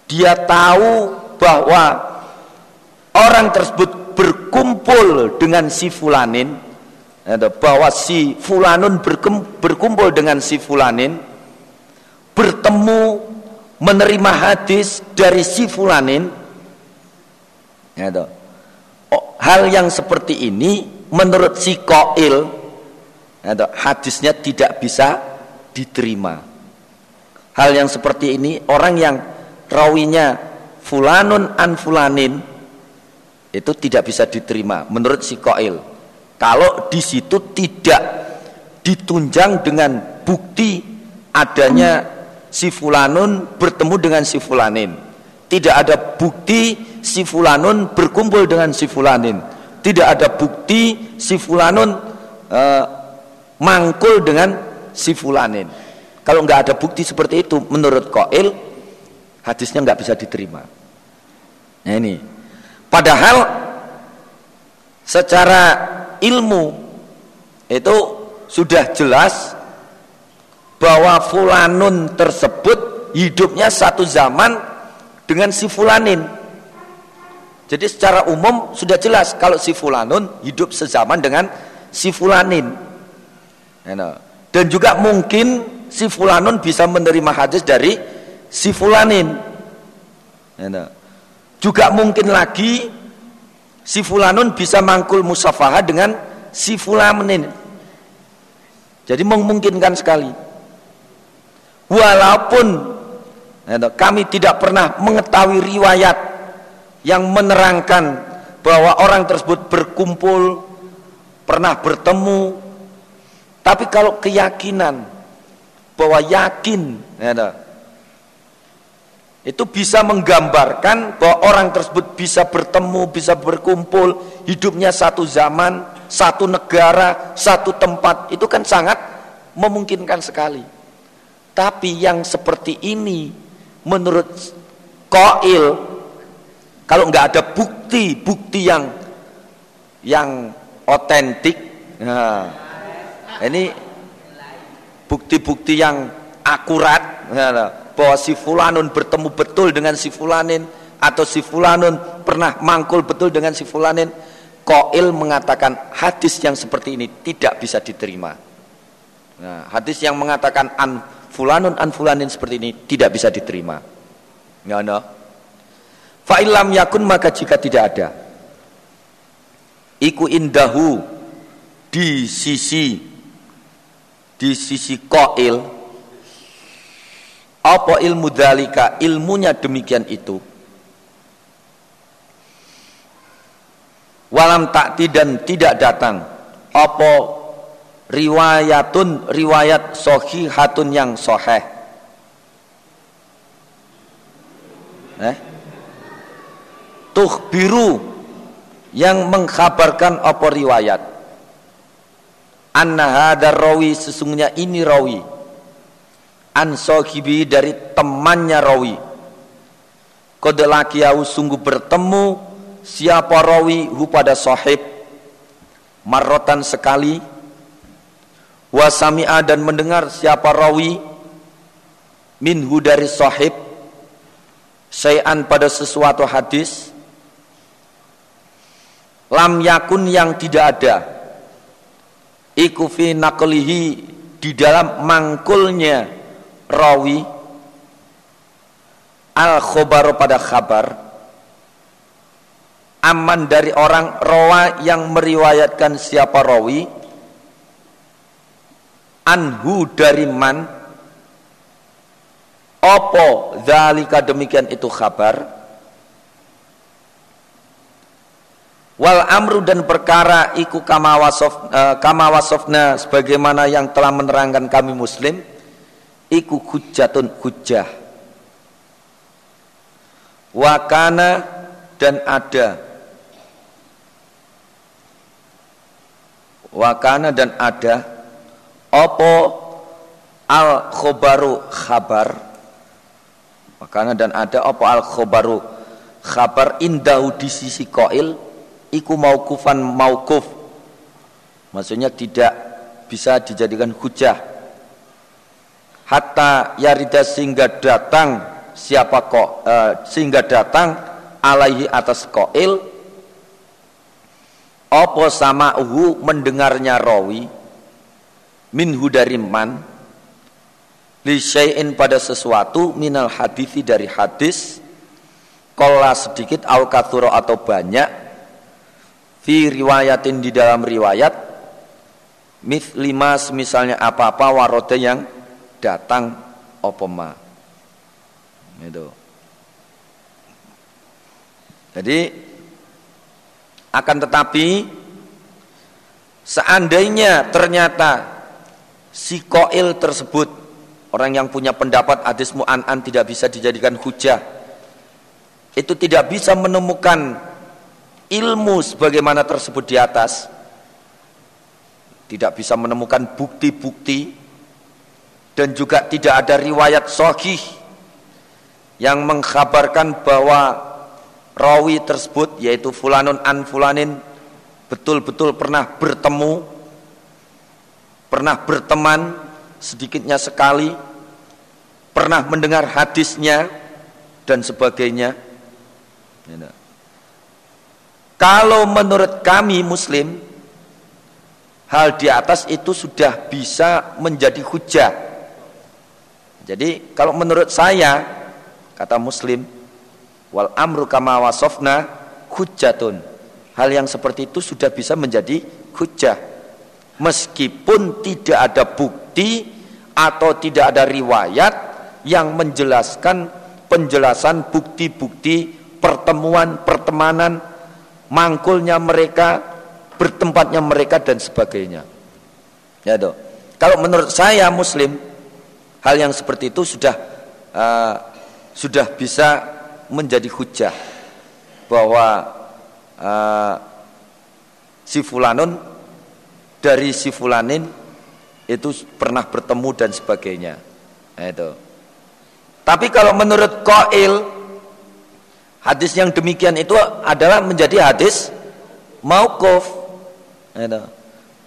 dia tahu bahwa orang tersebut berkumpul dengan si fulanin bahwa si fulanun berkumpul dengan si fulanin bertemu menerima hadis dari si fulanin Ya, toh. Oh, hal yang seperti ini menurut si koil ya, hadisnya tidak bisa diterima. Hal yang seperti ini orang yang rawinya fulanun an fulanin itu tidak bisa diterima menurut si koil. Kalau di situ tidak ditunjang dengan bukti adanya si fulanun bertemu dengan si fulanin. Tidak ada bukti si fulanun berkumpul dengan si fulanin. Tidak ada bukti si fulanun uh, mangkul dengan si fulanin. Kalau nggak ada bukti seperti itu, menurut Koil hadisnya nggak bisa diterima. Nah ini, padahal secara ilmu itu sudah jelas bahwa fulanun tersebut hidupnya satu zaman dengan si fulanin Jadi secara umum sudah jelas kalau si fulanun hidup sezaman dengan si fulanin. Ya, Dan juga mungkin si fulanun bisa menerima hadis dari si fulanin. Ya, juga mungkin lagi si fulanun bisa mangkul musafaha dengan si fulanin. Jadi memungkinkan sekali. Walaupun ya, kami tidak pernah mengetahui riwayat yang menerangkan bahwa orang tersebut berkumpul, pernah bertemu. Tapi kalau keyakinan bahwa yakin ya, itu bisa menggambarkan bahwa orang tersebut bisa bertemu, bisa berkumpul, hidupnya satu zaman, satu negara, satu tempat, itu kan sangat memungkinkan sekali. Tapi yang seperti ini menurut Koil kalau nggak ada bukti, bukti yang yang otentik, nah, ini bukti-bukti yang akurat nah, bahwa si fulanun bertemu betul dengan si fulanin atau si fulanun pernah mangkul betul dengan si fulanin Koil mengatakan hadis yang seperti ini tidak bisa diterima. Nah, hadis yang mengatakan an fulanun an fulanin seperti ini tidak bisa diterima. Nggak no? Fa'ilam yakun maka jika tidak ada Iku indahu di sisi di sisi koil apa ilmu dalika ilmunya demikian itu. Walam takti dan tidak datang apa riwayatun riwayat sohihatun yang soheh eh? Biru yang mengkhabarkan apa riwayat? Anna hadar rawi sesungguhnya ini rawi. An sohibi dari temannya rawi. Kode lakiyahu sungguh bertemu siapa rawi hu pada sahib. Marrotan sekali wasami'a dan mendengar siapa rawi minhu dari sahib sayan pada sesuatu hadis lam yakun yang tidak ada. Iku fi naqlihi di dalam mangkulnya rawi al khobar pada kabar aman dari orang rawa yang meriwayatkan siapa rawi anhu dari man. Opo zalika demikian itu kabar wal amru dan perkara iku kama wasof wasofna sebagaimana yang telah menerangkan kami muslim iku hujjatun hujjah. Wakana dan ada. Wakana dan ada opo al khobaru khabar? Wakana dan ada opo al khobaru khabar? Indahu di sisi koil iku maukufan maukuf maksudnya tidak bisa dijadikan hujah. Hatta yarida sehingga datang siapa kok uh, sehingga datang alaihi atas koil opo sama uhu mendengarnya rawi minhu dari man li syai'in pada sesuatu minal hadithi dari hadis kola sedikit al kathuro atau banyak fi riwayatin di dalam riwayat mith lima misalnya apa-apa warote yang datang opoma itu. Jadi akan tetapi seandainya ternyata si koil tersebut orang yang punya pendapat hadis mu'an'an tidak bisa dijadikan hujah. Itu tidak bisa menemukan ilmu sebagaimana tersebut di atas. Tidak bisa menemukan bukti-bukti dan juga tidak ada riwayat sahih yang mengkhabarkan bahwa rawi tersebut yaitu fulanun an fulanin betul-betul pernah bertemu pernah berteman sedikitnya sekali. Pernah mendengar hadisnya dan sebagainya. Kalau menurut kami muslim hal di atas itu sudah bisa menjadi hujah. Jadi kalau menurut saya kata muslim wal amru kama wasofna hujatun hal yang seperti itu sudah bisa menjadi hujah meskipun tidak ada bukti atau tidak ada riwayat yang menjelaskan penjelasan bukti-bukti pertemuan pertemanan mangkulnya mereka bertempatnya mereka dan sebagainya. Ya toh. Kalau menurut saya muslim hal yang seperti itu sudah uh, sudah bisa menjadi hujah bahwa uh, si fulanun dari si fulanin itu pernah bertemu dan sebagainya. Nah, itu. Tapi kalau menurut Qail hadis yang demikian itu adalah menjadi hadis mauquf. Nah, itu.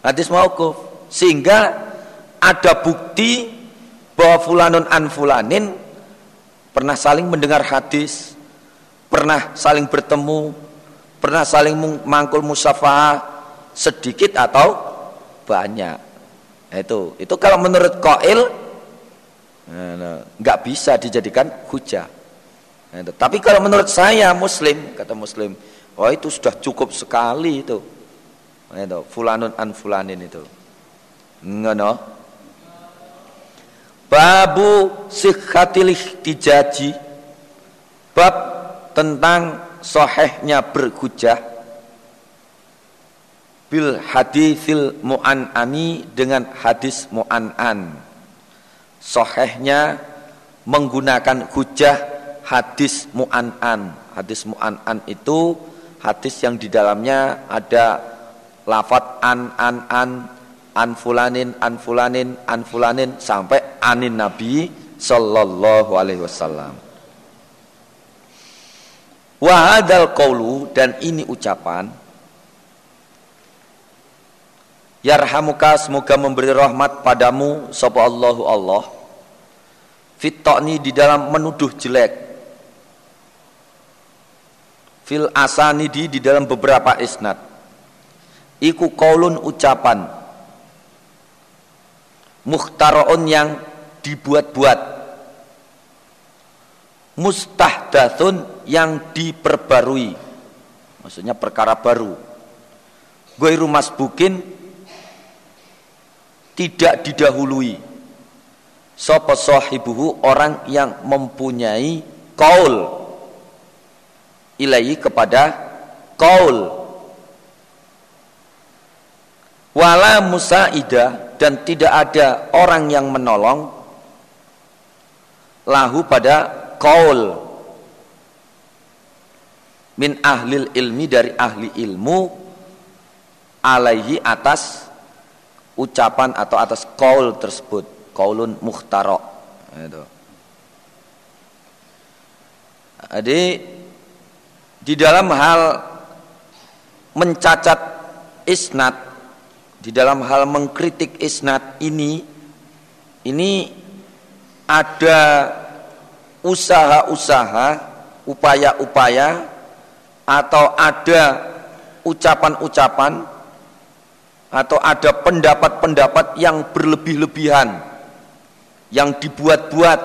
Hadis mauquf sehingga ada bukti bahwa fulanun an fulanin pernah saling mendengar hadis, pernah saling bertemu, pernah saling mangkul musafah sedikit atau banyak. Nah, itu itu kalau menurut Qail nah, nggak bisa dijadikan hujah. Nah. Tapi kalau menurut saya Muslim kata Muslim, oh itu sudah cukup sekali itu. Nah, itu fulanun an fulanin itu. Ngono. Babu sikhatil dijaji bab tentang sohehnya berhujah bil hadisil mu'an'ani dengan hadis mu'an'an. Sohehnya menggunakan hujah hadis mu'an'an. Hadis mu'an'an itu hadis yang di dalamnya ada lafat an an an an fulanin an fulanin an fulanin sampai anin nabi sallallahu alaihi wasallam. Wahadal qawlu dan ini ucapan Yarhamuka semoga memberi rahmat padamu sapa Allahu Allah. Fitokni di dalam menuduh jelek. Fil asanidi di dalam beberapa isnad. Iku kaulun ucapan. Muhtaroon yang dibuat-buat. Mustahdathun yang diperbarui. Maksudnya perkara baru. Goiru bukin tidak didahului. Sapa sahibuhu orang yang mempunyai kaul. Ilahi kepada kaul. Wala musaida dan tidak ada orang yang menolong lahu pada kaul. Min ahlil ilmi dari ahli ilmu alaihi atas ucapan atau atas kaul tersebut kaulun muhtarok itu. Jadi di dalam hal mencacat isnat di dalam hal mengkritik isnat ini ini ada usaha-usaha upaya-upaya atau ada ucapan-ucapan atau ada pendapat-pendapat yang berlebih-lebihan yang dibuat-buat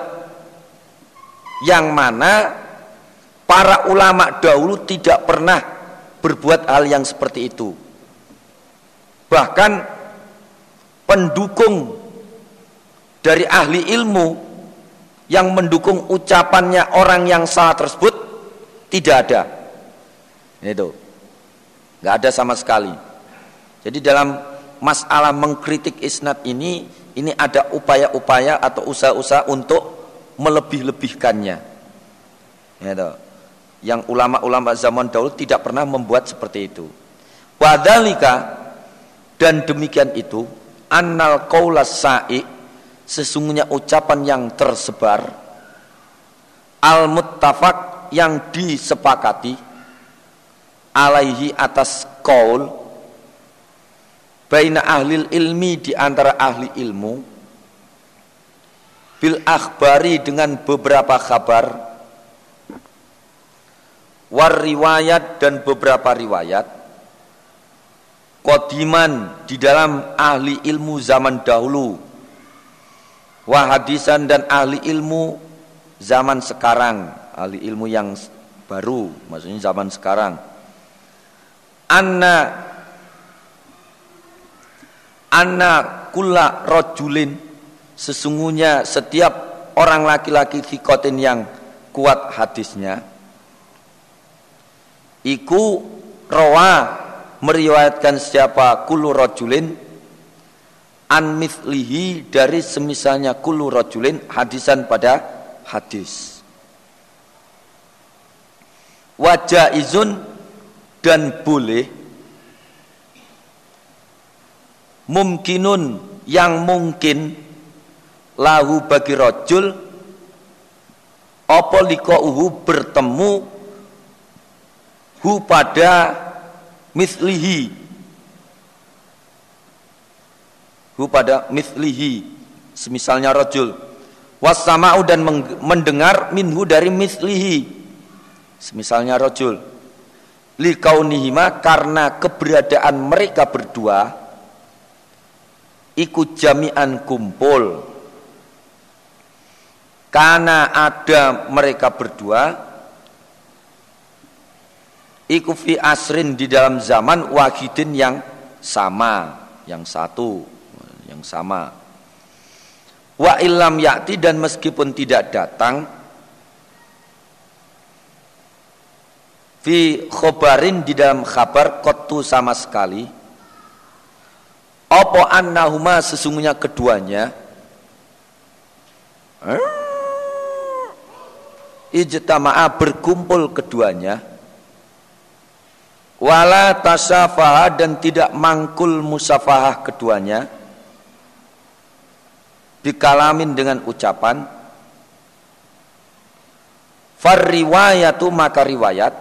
yang mana para ulama dahulu tidak pernah berbuat hal yang seperti itu. Bahkan pendukung dari ahli ilmu yang mendukung ucapannya orang yang salah tersebut tidak ada. Itu. Nggak ada sama sekali jadi dalam masalah mengkritik isnad ini ini ada upaya-upaya atau usaha-usaha untuk melebih-lebihkannya. Ya. Yang ulama-ulama zaman dahulu tidak pernah membuat seperti itu. Wadalika dan demikian itu annal qaulas sa'i sesungguhnya ucapan yang tersebar al muttafaq yang disepakati alaihi atas qaul baina ahli ilmi di antara ahli ilmu bil akhbari dengan beberapa kabar war riwayat dan beberapa riwayat kodiman di dalam ahli ilmu zaman dahulu wahadisan dan ahli ilmu zaman sekarang ahli ilmu yang baru maksudnya zaman sekarang. Anna anna kulla rojulin. Sesungguhnya setiap orang laki-laki fikotin yang kuat hadisnya. Iku rawa meriwayatkan siapa kullu rojulin. An mithlihi dari semisalnya kullu rojulin hadisan pada hadis. Wajah izun dan boleh mumkinun yang mungkin. Lahu bagi rojul opo uhu bertemu hu pada mislihi. Hu pada mislihi semisalnya rojul wasama'u dan mendengar minhu dari mislihi semisalnya rojul likaunihima karena keberadaan mereka berdua ikut jami'an kumpul. Karena ada mereka berdua ikut fi asrin di dalam zaman wahidin yang sama yang satu yang sama. Wa ilam yakti dan meskipun tidak datang fi khobarin di dalam kabar kotu sama sekali apa annahuma sesungguhnya keduanya? Ijtama'a berkumpul keduanya. Wala tasafaha dan tidak mangkul musafahah keduanya. Bikalamin dengan ucapan. Farriwayatu maka riwayat.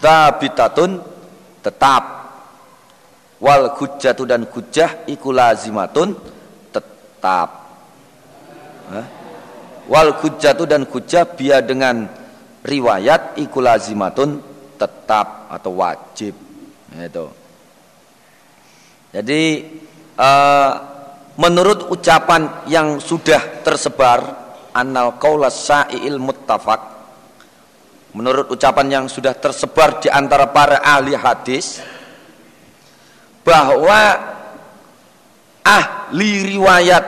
Tabitatun tetap. Wal hujjatu dan hujjah iku lazimatun tetap. Hah? wal hujjatu dan hujjah biar dengan riwayat iku lazimatun tetap atau wajib. Itu. Jadi uh, menurut ucapan yang sudah tersebar annal qaulas sa'il muttafaq menurut ucapan yang sudah tersebar di antara para ahli hadis bahwa ahli riwayat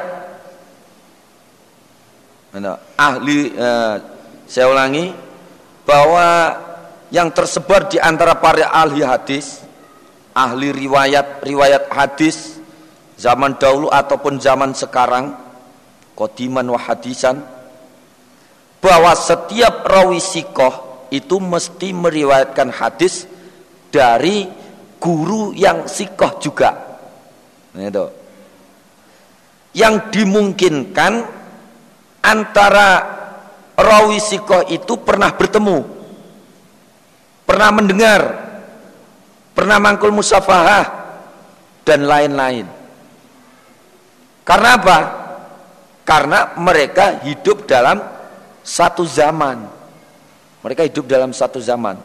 ahli eh, saya ulangi bahwa yang tersebar di antara para ahli hadis ahli riwayat riwayat hadis zaman dahulu ataupun zaman sekarang kodiman wa hadisan bahwa setiap rawi sikoh itu mesti meriwayatkan hadis dari guru yang sikoh juga. Nah, itu. Yang dimungkinkan antara rawi sikoh itu pernah bertemu, pernah mendengar, pernah mangkul musafahah dan lain-lain. Karena apa? Karena mereka hidup dalam satu zaman. Mereka hidup dalam satu zaman.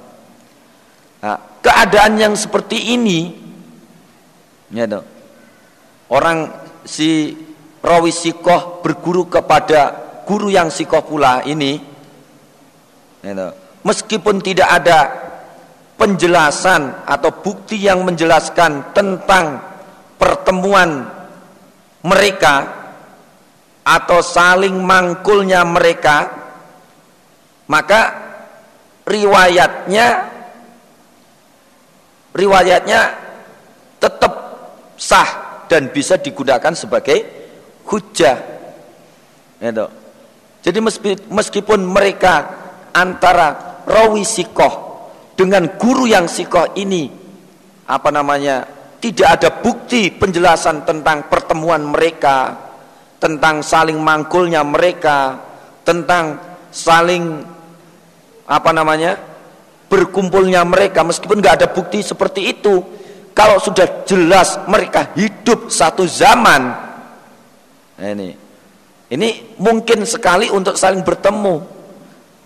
Nah, keadaan yang seperti ini, ya orang si rawi sikoh berguru kepada guru yang sikoh pula ini, ya meskipun tidak ada penjelasan atau bukti yang menjelaskan tentang pertemuan mereka atau saling mangkulnya mereka, maka riwayatnya riwayatnya tetap sah dan bisa digunakan sebagai hujah. Gitu. Jadi meskipun mereka antara rawi sikoh dengan guru yang sikoh ini apa namanya tidak ada bukti penjelasan tentang pertemuan mereka, tentang saling mangkulnya mereka, tentang saling apa namanya berkumpulnya mereka meskipun nggak ada bukti seperti itu kalau sudah jelas mereka hidup satu zaman nah ini ini mungkin sekali untuk saling bertemu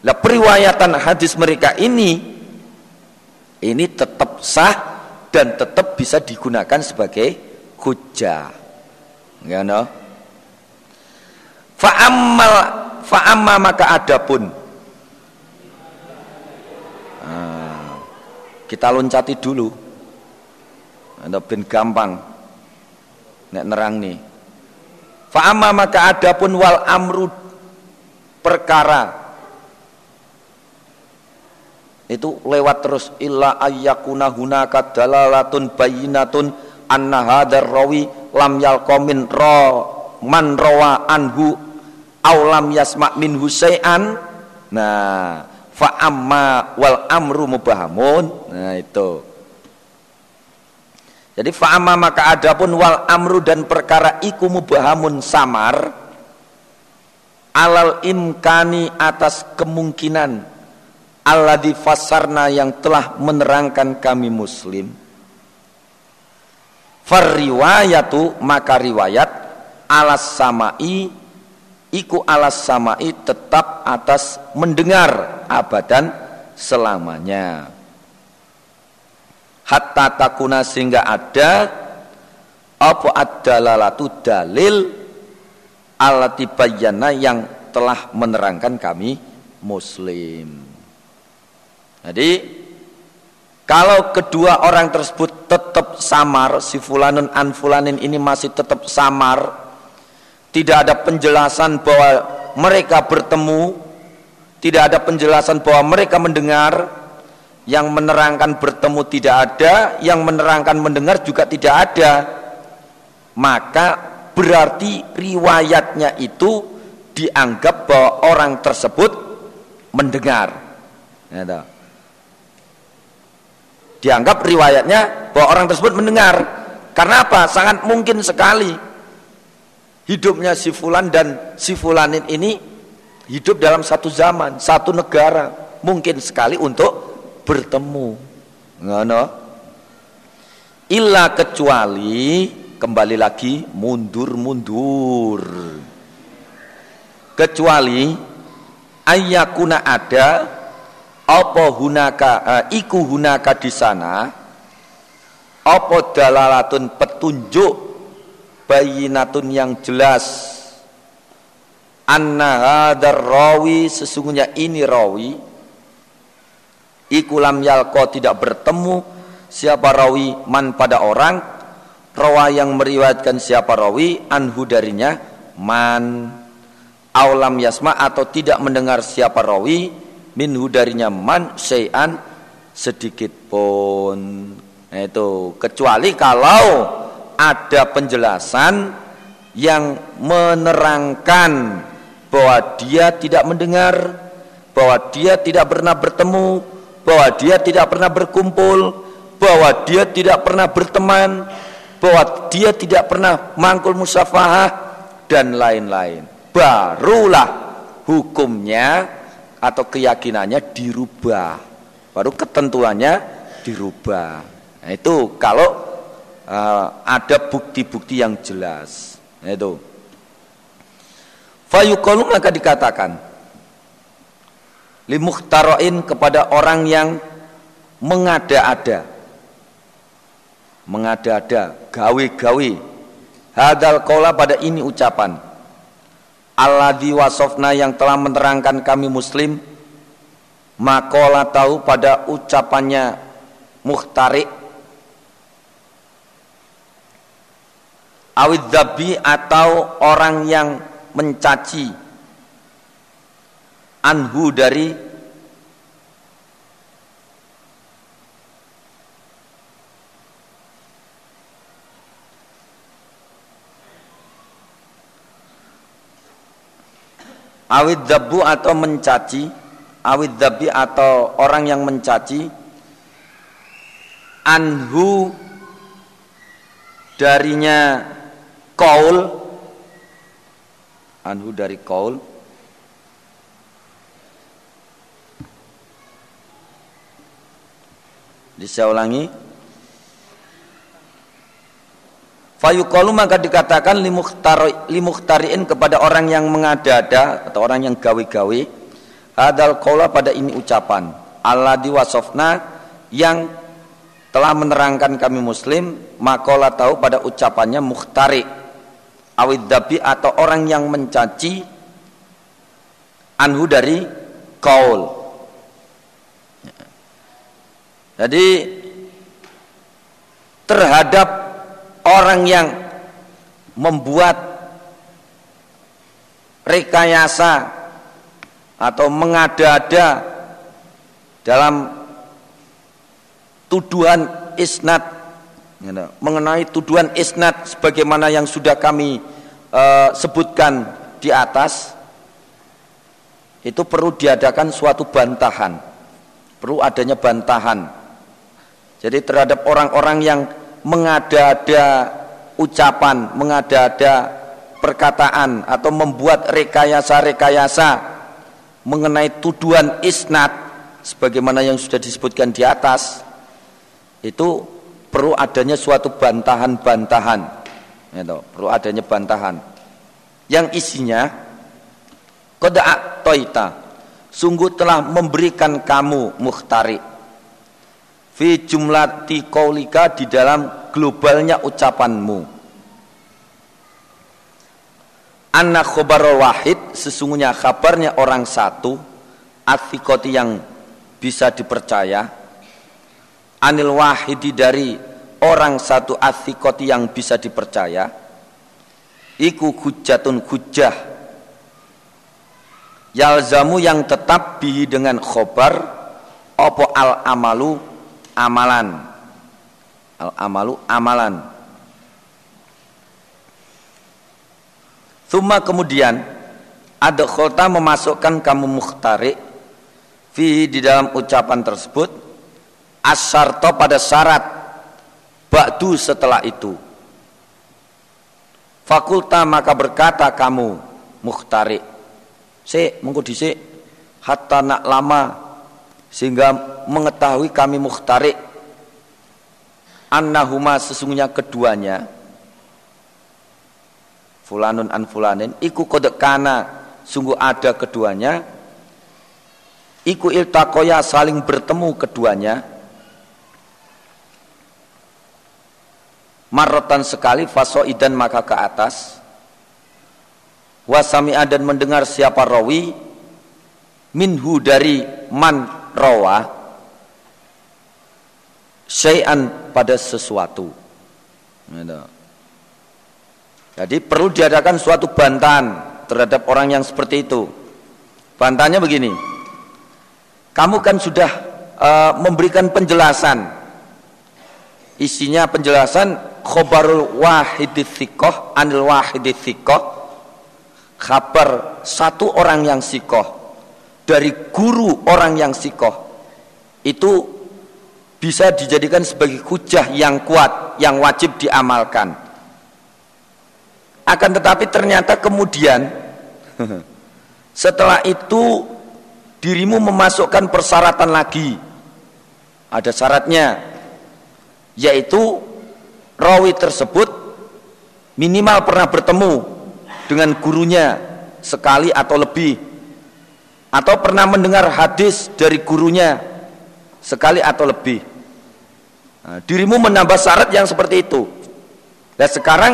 Lah periwayatan hadis mereka ini ini tetap sah dan tetap bisa digunakan sebagai hujjah. Ya no? Fa'ammal fa'amma maka adapun kita loncati dulu. Ada ben gampang. Nek nerang nih. Fa'amma maka adapun wal amru perkara itu lewat terus illa ayyakuna hunaka dalalatun bayinatun anna hadar rawi lam yalqamin ra man rawa anhu aw lam yasma min husai'an nah fa amma wal amru mubahamun. Nah itu. Jadi fa amma maka adapun wal amru dan perkara iku mubahamun samar. Alal imkani atas kemungkinan alladhi fasarna yang telah menerangkan kami muslim. Farriwayatu maka riwayat alas samai iku alas samai tetap atas mendengar abadan selamanya. Hatta takuna sehingga ada apa adalalatu dalil alati bayana yang telah menerangkan kami muslim. Jadi kalau kedua orang tersebut tetap samar, si fulanun an fulanin ini masih tetap samar, tidak ada penjelasan bahwa mereka bertemu, tidak ada penjelasan bahwa mereka mendengar, yang menerangkan bertemu tidak ada, yang menerangkan mendengar juga tidak ada. Maka berarti riwayatnya itu dianggap bahwa orang tersebut mendengar. Ya, dianggap riwayatnya bahwa orang tersebut mendengar. Karena apa? Sangat mungkin sekali hidupnya si fulan dan si fulanin ini hidup dalam satu zaman satu negara. Mungkin sekali untuk bertemu. Ngono. Illa kecuali kembali lagi mundur-mundur. Kecuali ayakuna ada apa hunaka uh, iku hunaka di sana apa dalalatun petunjuk bayinatun yang jelas. Anna hadar rawi sesungguhnya ini rawi. Iku lam yalko tidak bertemu siapa rawi man pada orang. Rawa yang meriwayatkan siapa rawi anhu darinya man. Aulam yasma atau tidak mendengar siapa rawi minhu darinya man syai'an sedikit pun. Nah, itu. Kecuali kalau ada penjelasan yang menerangkan bahwa dia tidak mendengar bahwa dia tidak pernah bertemu bahwa dia tidak pernah berkumpul bahwa dia tidak pernah berteman bahwa dia tidak pernah mangkul musafahah dan lain-lain. Barulah hukumnya atau keyakinannya dirubah. Baru ketentuannya dirubah. Nah, itu kalau uh, ada bukti-bukti yang jelas. Itu. Fayuqalu maka dikatakan limuhtaroin kepada orang yang mengada-ada. Mengada-ada gawe-gawe. Hadal kola pada ini ucapan alladhi wasofna yang telah menerangkan kami muslim makola tahu pada ucapannya muhtarik awid dhabi atau orang yang mencaci anhu dari awid dabu atau mencaci awid dabi atau orang yang mencaci anhu darinya kaul. Anhu dari kaul. Bisa ulangi. Fayuqalu maka dikatakan limuhtariin kepada orang yang mengada-ada atau orang yang gawe-gawe hadal qaula pada ini ucapan Allah diwasofna yang telah menerangkan kami muslim makola tahu pada ucapannya muhtari awid dabi atau orang yang mencaci anhu dari kaul. Jadi terhadap orang yang membuat rekayasa atau mengada-ada dalam tuduhan isnad mengenai tuduhan isnad sebagaimana yang sudah kami uh, sebutkan di atas itu perlu diadakan suatu bantahan. Perlu adanya bantahan. Jadi terhadap orang-orang yang mengada-ada ucapan mengada-ada perkataan atau membuat rekayasa-rekayasa mengenai tuduhan isnad sebagaimana yang sudah disebutkan di atas itu perlu adanya suatu bantahan-bantahan itu perlu adanya bantahan. Yang isinya kodak toita sungguh telah memberikan kamu muhtari. Fi jumlah tikaulika di dalam globalnya ucapanmu. Anak khobar wahid sesungguhnya kabarnya orang satu atikoti yang bisa dipercaya. Anil wahidi dari orang satu asikoti yang bisa dipercaya iku hujatun hujah yalzamu yang tetap bihi dengan khobar opo al amalu amalan. Al amalu amalan. Thumma kemudian ada khota memasukkan kamu mukhtarik fi di dalam ucapan tersebut asarto pada syarat ba'du setelah itu. Fakulta maka berkata kamu muhtari si mengko dhisik. Hatta nak lama sehingga mengetahui kami muhtari annahuma sesungguhnya keduanya fulanun an fulanin iku kodek kana sungguh ada keduanya. Iku iltakoya saling bertemu keduanya Marotan sekali fasoidan maka ke atas Wasami dan mendengar siapa rawi Minhu dari man rawa Syai'an pada sesuatu gitu. Jadi perlu diadakan suatu bantahan terhadap orang yang seperti itu Bantahannya begini kamu kan sudah uh, memberikan penjelasan. Isinya penjelasan khobarul wahiditsikoh anil wahiditsikoh kabar satu orang yang sikoh dari guru orang yang sikoh itu bisa dijadikan sebagai hujah yang kuat yang wajib diamalkan. Akan tetapi ternyata kemudian setelah itu dirimu memasukkan persyaratan lagi. Ada syaratnya yaitu rawi tersebut minimal pernah bertemu dengan gurunya sekali atau lebih atau pernah mendengar hadis dari gurunya sekali atau lebih. Nah, dirimu menambah syarat yang seperti itu. Dan sekarang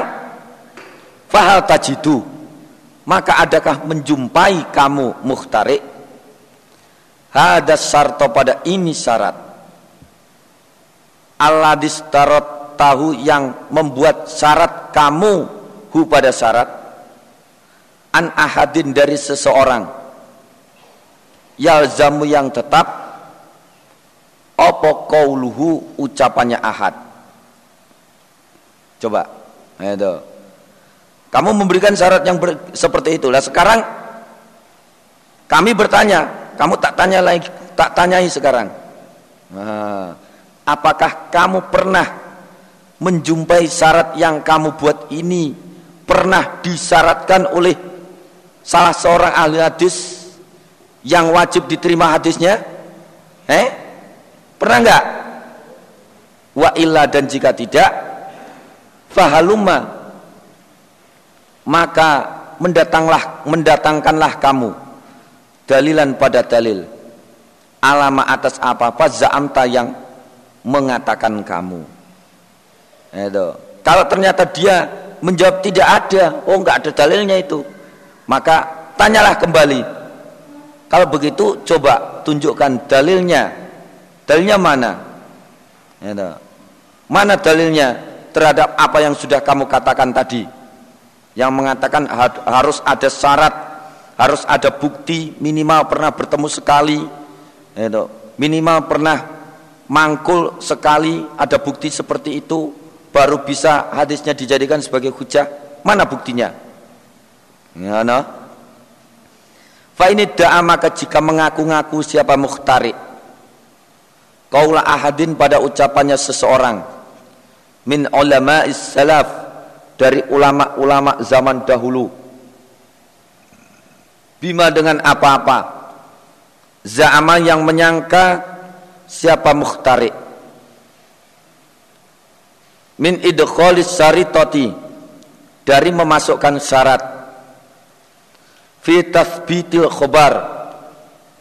fahal tajidu maka adakah menjumpai kamu muhtarik ada sarto pada ini syarat. Allah distarot tahu yang membuat syarat kamu hu pada syarat an ahadin dari seseorang yalzamu yang tetap opo kauluhu ucapannya ahad. Coba itu kamu memberikan syarat yang ber, seperti itulah sekarang kami bertanya kamu tak tanya lagi, tak tanyai sekarang. Nah, apakah kamu pernah menjumpai syarat yang kamu buat ini pernah disyaratkan oleh salah seorang ahli hadis yang wajib diterima hadisnya? Eh? Pernah enggak? Wa illa dan jika tidak, fahaluma maka mendatanglah mendatangkanlah kamu dalilan pada dalil alama atas apa-apa za'amta yang mengatakan kamu itu. Kalau ternyata dia menjawab tidak ada oh enggak ada dalilnya itu maka tanyalah kembali. Kalau begitu coba tunjukkan dalilnya. Dalilnya mana? Itu. mana dalilnya terhadap apa yang sudah kamu katakan tadi? Yang mengatakan harus ada syarat harus ada bukti minimal pernah bertemu sekali. Itu. Minimal pernah mangkul sekali ada bukti seperti itu baru bisa hadisnya dijadikan sebagai hujah. Mana buktinya? Ya no? fa ini da'a maka jika mengaku-ngaku siapa muhtari kaulah ahadin pada ucapannya seseorang. Min ulama salaf dari ulama-ulama zaman dahulu. Bima dengan apa-apa. Za'ama yang menyangka siapa mukhtari min idkhalis syaritati dari memasukkan syarat. Fi tathbitil khobar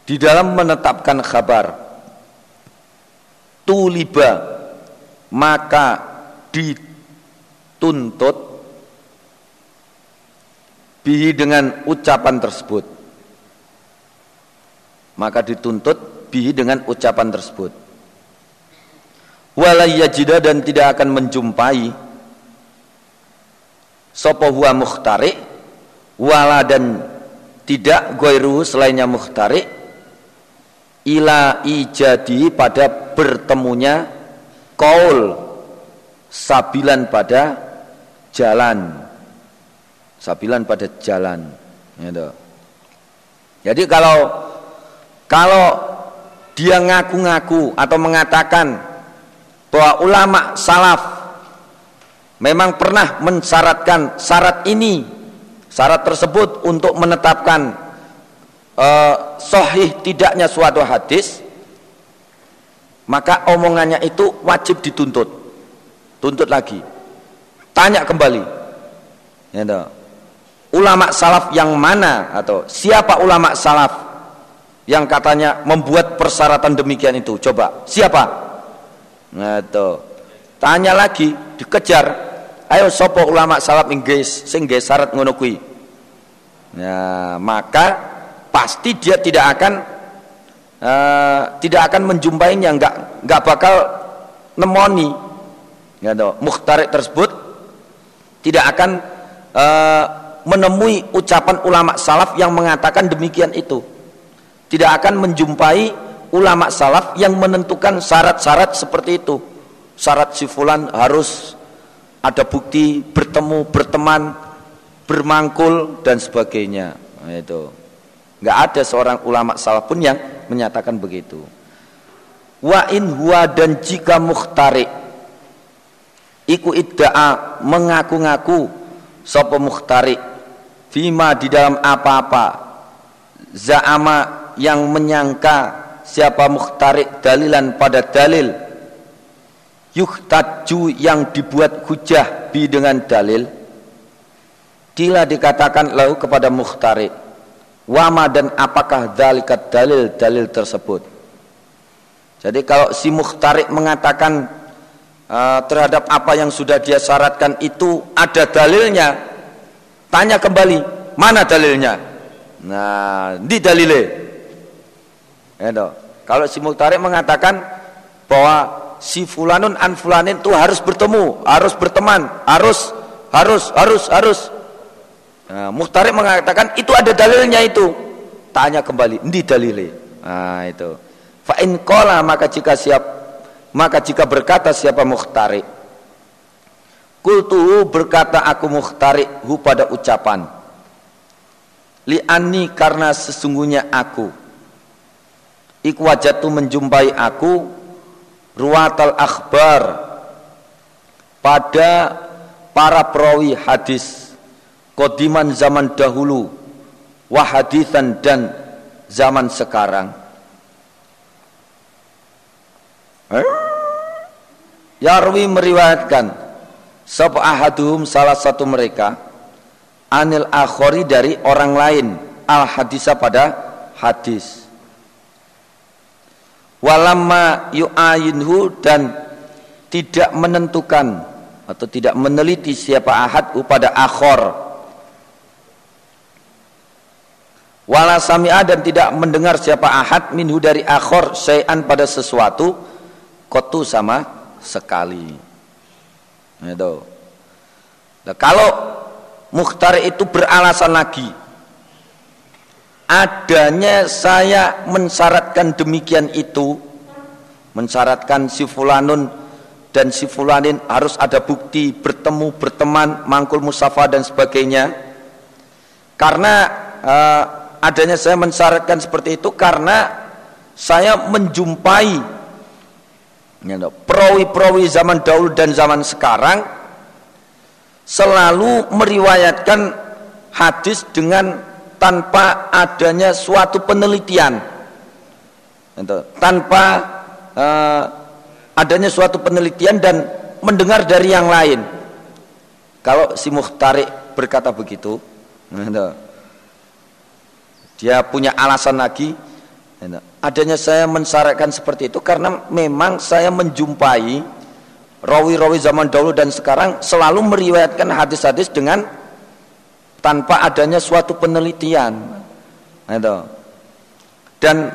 di dalam menetapkan kabar tuliba maka dituntut bihi dengan ucapan tersebut. Maka dituntut bihi dengan ucapan tersebut walayajida dan tidak akan menjumpai sapa huwa mukhtari wala dan tidak goiru selainnya mukhtari ila ijadi pada bertemunya kaul sabilan pada jalan sabilan pada jalan gitu. jadi kalau kalau dia ngaku-ngaku atau mengatakan bahwa ulama salaf memang pernah mensyaratkan syarat ini syarat tersebut untuk menetapkan uh, sahih tidaknya suatu hadis maka omongannya itu wajib dituntut. Tuntut lagi. Tanya kembali. Ya ulama salaf yang mana atau siapa ulama salaf yang katanya membuat persyaratan demikian itu? Coba siapa nah tanya lagi dikejar. Ayo sopo ulama salaf inggris sing syarat ngono kui ya maka pasti dia tidak akan uh, tidak akan menjumpainya nggak nggak bakal nemoni. Ya mukhtarik tersebut tidak akan uh, menemui ucapan ulama salaf yang mengatakan demikian itu. Tidak akan menjumpai ulama salaf yang menentukan syarat-syarat seperti itu. Syarat si fulan harus ada bukti bertemu berteman bermangkul dan sebagainya. Nah, itu. Nggak ada seorang ulama salaf pun yang menyatakan begitu. Wa in huwa dan jika mukhtarik. Iku idda'a mengaku-ngaku sapa mukhtari fima di dalam apa-apa. Za'ama yang menyangka siapa mukhtari dalilan pada dalil? Yuhtaju yang dibuat hujah bi dengan dalil. Kila dikatakan lalu kepada mukhtari wama dan apakah dalikat dalil-dalil tersebut? Jadi kalau si mukhtari mengatakan uh, terhadap apa yang sudah dia syaratkan itu ada dalilnya tanya kembali mana dalilnya? Nah di dalile Edo. kalau si Muktarik mengatakan bahwa si fulanun an fulanin itu harus bertemu harus berteman harus harus harus harus. Nah, Muktarik mengatakan itu ada dalilnya itu. Tanya kembali di dalile? Nah itu. Fa in maka jika siap maka jika berkata siapa mukhtari Kultu berkata aku mukhtari hu pada ucapan Li'ani karena sesungguhnya aku Iku wajatu menjumpai aku Ruwatal akhbar Pada para perawi hadis Kodiman zaman dahulu Wahadithan dan zaman sekarang Eh? Yarwi meriwayatkan sapa ahaduhum salah satu mereka anil akhori dari orang lain al hadisa pada hadis walamma yu'ayinhu dan tidak menentukan atau tidak meneliti siapa ahad pada akhor. Wala sami'a dan tidak mendengar siapa ahad minhu dari akhor syai'an pada sesuatu kotu sama sekali. Itu. Nah, kalau mukhtar itu beralasan lagi adanya saya mensyaratkan demikian itu mensyaratkan si fulanun dan si fulanin harus ada bukti bertemu berteman mangkul musafa dan sebagainya. Karena uh, adanya saya mensyaratkan seperti itu karena saya menjumpai perawi-perawi zaman dahulu dan zaman sekarang selalu meriwayatkan hadis dengan tanpa adanya suatu penelitian. Tanpa uh, adanya suatu penelitian dan mendengar dari yang lain. Kalau si muhtarik berkata begitu dia punya alasan lagi adanya saya mensyaratkan seperti itu karena memang saya menjumpai rawi-rawi zaman dahulu dan sekarang selalu meriwayatkan hadis-hadis dengan tanpa adanya suatu penelitian. Itu dan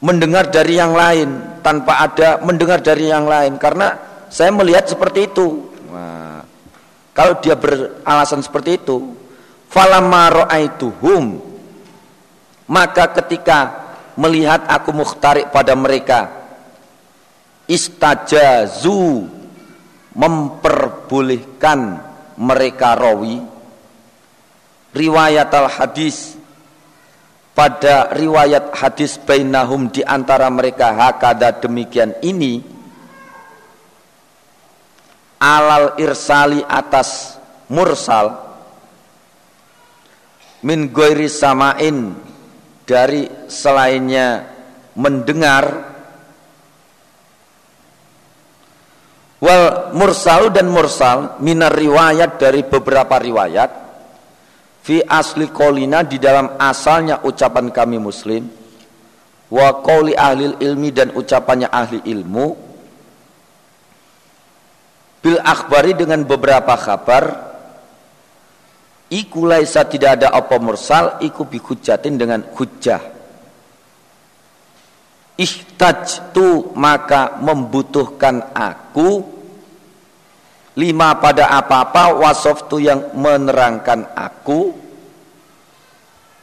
mendengar dari yang lain tanpa ada mendengar dari yang lain. Karena saya melihat seperti itu. Nah, kalau dia beralasan seperti itu falamma ra'aituhum maka ketika melihat aku mukhtarik pada mereka istajazu memperbolehkan mereka rawi riwayat al hadis. Pada riwayat hadis bainahum di antara mereka hakada demikian ini alal irsali atas mursal min goiri samain dari selainnya mendengar wal mursal dan mursal minar riwayat dari beberapa riwayat fi asli kolina di dalam asalnya ucapan kami muslim wa qawli ahli ilmi dan ucapannya ahli ilmu bil akhbari dengan beberapa kabar iku laisa tidak ada apa mursal iku bi hujatin dengan hujjah. Tu maka membutuhkan aku lima pada apa-apa wasoftu yang menerangkan aku.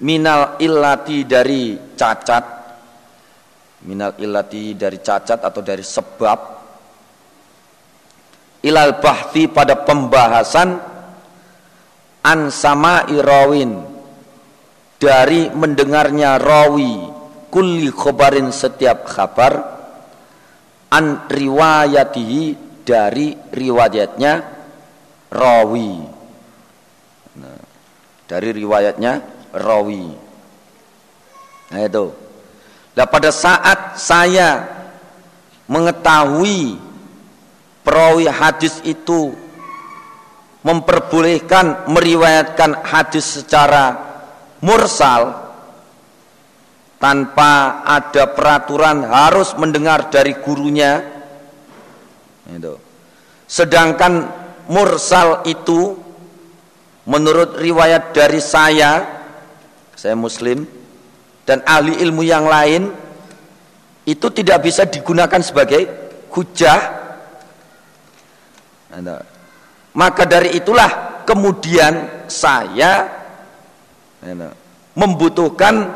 Minal illati dari cacat. Minal illati dari cacat atau dari sebab. Ilal bahti pada pembahasan. An sama irawin. Dari mendengarnya rawi kulli khobarin setiap kabar an riwayatihi dari riwayatnya rawi. Nah, dari riwayatnya rawi. Nah itu. Nah pada saat saya mengetahui perawi hadis itu memperbolehkan meriwayatkan hadis secara mursal tanpa ada peraturan harus mendengar dari gurunya itu. Sedangkan mursal itu menurut riwayat dari saya, saya muslim dan ahli ilmu yang lain itu tidak bisa digunakan sebagai hujah. Maka dari itulah kemudian saya membutuhkan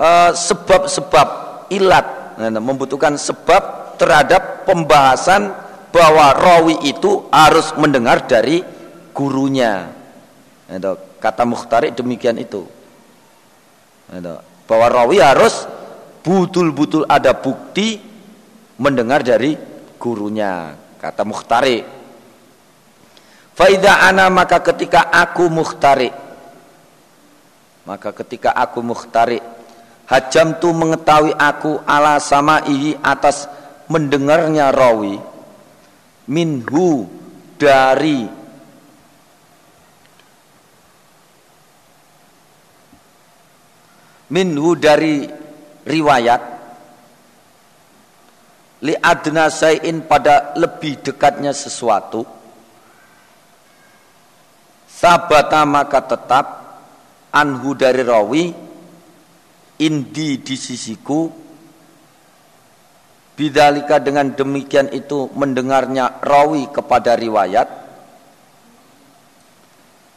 eh, sebab-sebab ilat, membutuhkan sebab terhadap pembahasan bahwa rawi itu harus mendengar dari gurunya. Kata Mukhtarik demikian itu. Bahwa rawi harus betul-betul ada bukti mendengar dari gurunya. Kata Mukhtarik. Faida ana maka ketika aku Mukhtarik maka ketika aku Mukhtarik hajam tu mengetahui aku ala sama ihi atas mendengarnya rawi minhu dari minhu dari riwayat li adna sayin pada lebih dekatnya sesuatu sabata maka tetap anhu dari rawi indi di sisiku bidalika dengan demikian itu mendengarnya rawi kepada riwayat.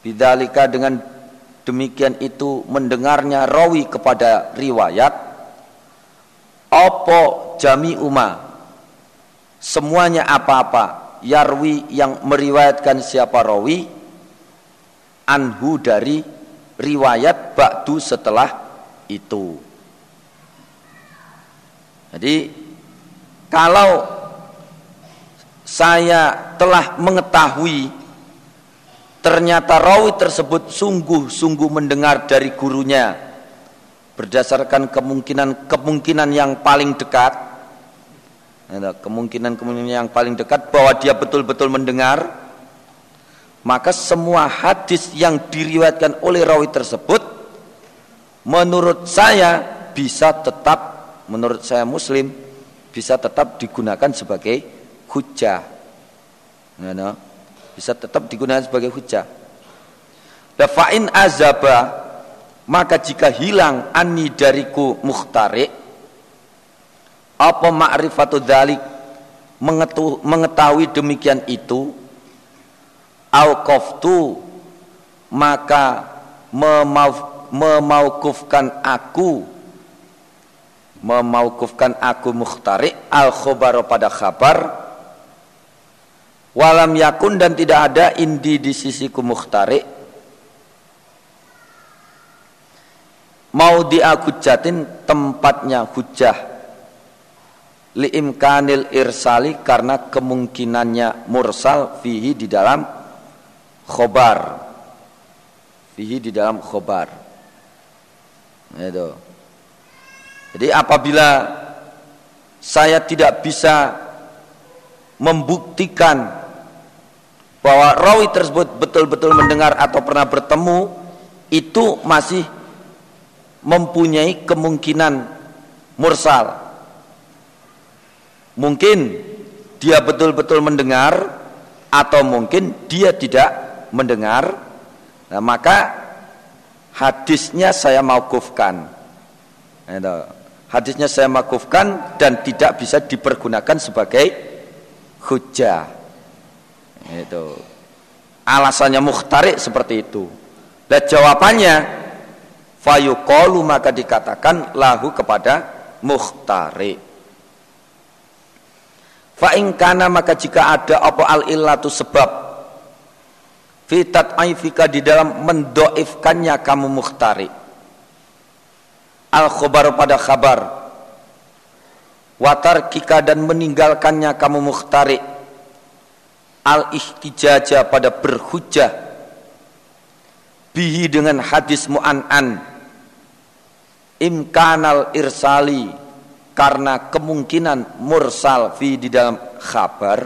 Bidalika dengan demikian itu mendengarnya rawi kepada riwayat. Opo jami uma semuanya apa-apa. Yarwi yang meriwayatkan siapa rawi? Anhu dari riwayat ba'du setelah itu. Jadi kalau saya telah mengetahui ternyata rawi tersebut sungguh-sungguh mendengar dari gurunya berdasarkan kemungkinan-kemungkinan yang paling dekat kemungkinan-kemungkinan yang paling dekat bahwa dia betul-betul mendengar maka semua hadis yang diriwayatkan oleh rawi tersebut menurut saya bisa tetap menurut saya muslim bisa tetap digunakan sebagai hujah. You know? bisa tetap digunakan sebagai hujah. Dafa'in azaba maka jika hilang ani dariku muhtari apa ma'rifatu dalik mengetahui demikian itu? Au maka memaaf memaukufkan aku memaukufkan aku mukhtari al khobar pada kabar walam yakun dan tidak ada indi di sisiku mukhtari mau di aku jatin tempatnya hujah liimkanil irsali karena kemungkinannya mursal fihi di dalam khobar. Fihi di dalam khobar. Itu. Jadi apabila saya tidak bisa membuktikan bahwa rawi tersebut betul-betul mendengar atau pernah bertemu itu masih mempunyai kemungkinan mursal. Mungkin dia betul-betul mendengar atau mungkin dia tidak mendengar. Nah, maka hadisnya saya maukufkan hadisnya saya maukufkan dan tidak bisa dipergunakan sebagai hujah. Itu. Alasannya mukhtarik seperti itu. Dan jawabannya fayuqalu maka dikatakan lahu kepada mukhtarik. Fa kana maka jika ada apa al illatu sebab fitat aifika di dalam mendoifkannya kamu mukhtari al khobar pada kabar watar kika dan meninggalkannya kamu mukhtari al ihtijaja pada berhujah. Bihi dengan hadis mu'an'an. Imkanal irsali karena kemungkinan mursal fi di dalam khabar.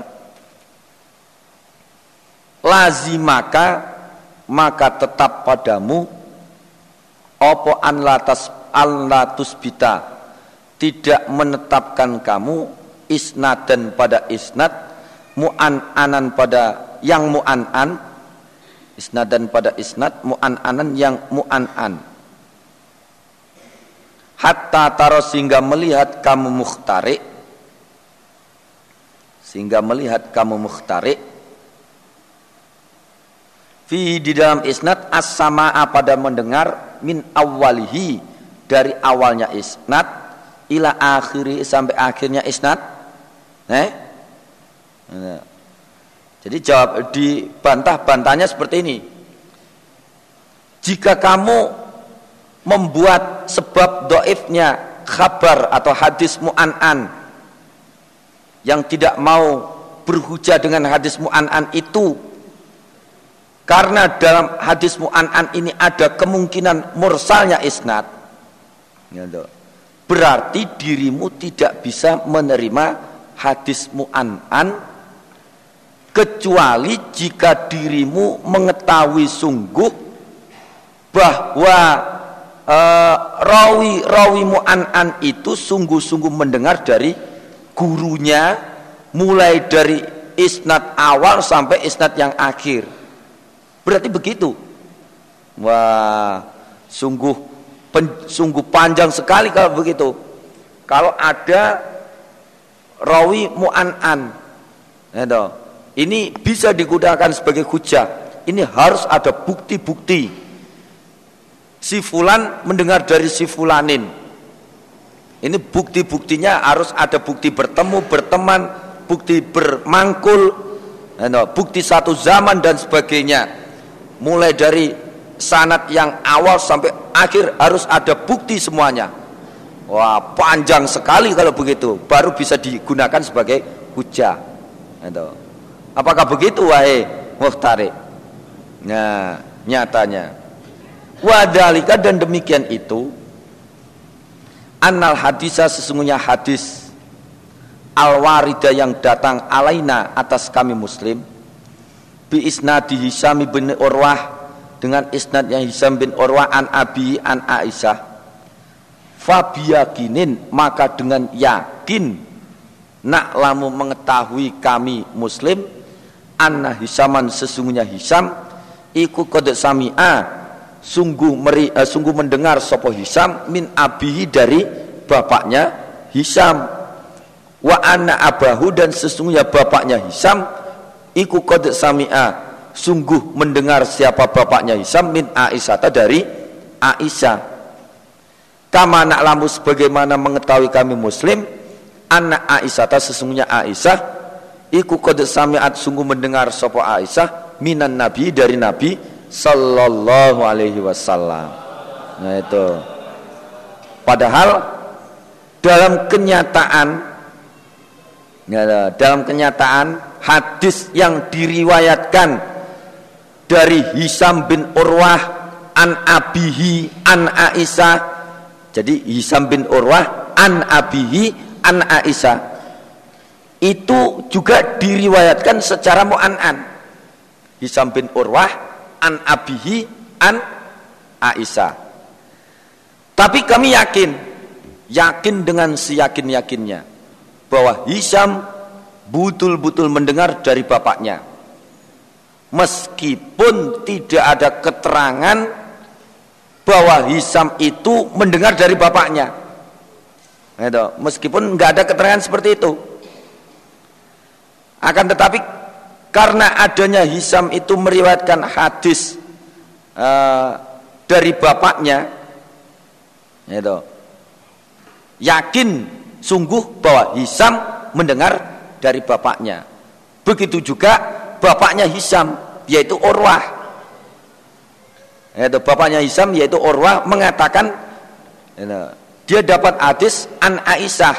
Lazimaka maka tetap padamu. Opo an latas an latus bita tidak menetapkan kamu isnad dan pada isnad mu'an anan pada yang mu'an an isnad dan pada isnad mu'an anan yang mu'an an hatta taro sehingga melihat kamu mukhtarik. Sehingga melihat kamu mukhtarik. Fi di dalam isnad as-sama'a pada mendengar min awalihi dari awalnya isnad ila akhiri sampai akhirnya isnad. Eh? Jadi jawab dibantah-bantahnya seperti ini. Jika kamu membuat sebab doifnya kabar atau hadis mu'an'an yang tidak mau berhujah dengan hadis mu'an'an itu karena dalam hadis mu'an'an ini ada kemungkinan mursalnya isnad. Gitu. Berarti dirimu tidak bisa menerima hadis mu'an'an kecuali jika dirimu mengetahui sungguh bahwa uh, rawi rawi mu'an'an itu sungguh-sungguh mendengar dari gurunya mulai dari isnad awal sampai isnad yang akhir berarti begitu wah sungguh pen, sungguh panjang sekali kalau begitu. Kalau ada rawi mu'an'an ya ini bisa digunakan sebagai hujah. Ini harus ada bukti-bukti. Si fulan mendengar dari si fulanin. Ini bukti-buktinya harus ada bukti bertemu berteman bukti bermangkul bukti satu zaman dan sebagainya. Mulai dari sanat yang awal sampai akhir harus ada bukti semuanya. Wah panjang sekali kalau begitu. Baru bisa digunakan sebagai hujah. Apakah begitu wahai muhtarik nah nyatanya. Wadalika dan demikian itu Annal hadisah sesungguhnya hadis al warida yang datang alaina atas kami muslim bi isnadi Hisam bin Urwah dengan isnad yang Hisam bin Urwah an Abi an Aisyah. Fabiyakinin maka dengan yakin nak lamu mengetahui kami muslim anna hisaman sesungguhnya hisam iku kode sami'a sungguh meri, uh, sungguh mendengar sopo Hisam min abihi dari bapaknya Hisam wa anna abahu dan sesungguhnya bapaknya Hisam iku qad sami'a sungguh mendengar siapa bapaknya Hisam min Aisyah dari Aisyah kama nak lamu sebagaimana mengetahui kami muslim anak Aisyah sesungguhnya Aisyah iku qad sami'at sungguh mendengar sopo Aisyah minan nabi dari nabi sallallahu alaihi wasallam. Nah itu. Padahal dalam kenyataan ya, dalam kenyataan hadis yang diriwayatkan dari Hisam bin Urwah an abihi an Aisyah. Jadi Hisam bin Urwah an abihi an Aisyah itu juga diriwayatkan secara mu'an'an. Hisam bin Urwah an abihi an Aisyah. Tapi kami yakin, yakin dengan seyakin-yakinnya bahwa Hisam betul-betul mendengar dari bapaknya. Meskipun tidak ada keterangan bahwa Hisam itu mendengar dari bapaknya. Itu, meskipun nggak ada keterangan seperti itu. Akan tetapi karena adanya Hisam itu meriwayatkan hadis uh, dari bapaknya itu yakin sungguh bahwa Hisam mendengar dari bapaknya begitu juga bapaknya Hisam yaitu Urwah. Itu bapaknya Hisam yaitu Urwah mengatakan dia dapat hadis an Aisyah.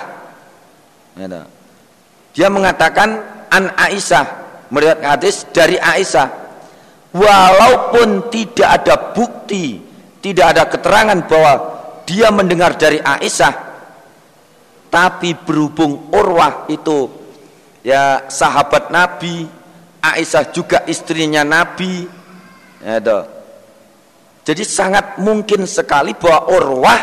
Dia mengatakan an Aisyah meriwayatkan hadis dari Aisyah. Walaupun tidak ada bukti tidak ada keterangan bahwa dia mendengar dari Aisyah tapi berhubung Urwah itu ya sahabat Nabi Aisyah juga istrinya Nabi ya, jadi sangat mungkin sekali bahwa Urwah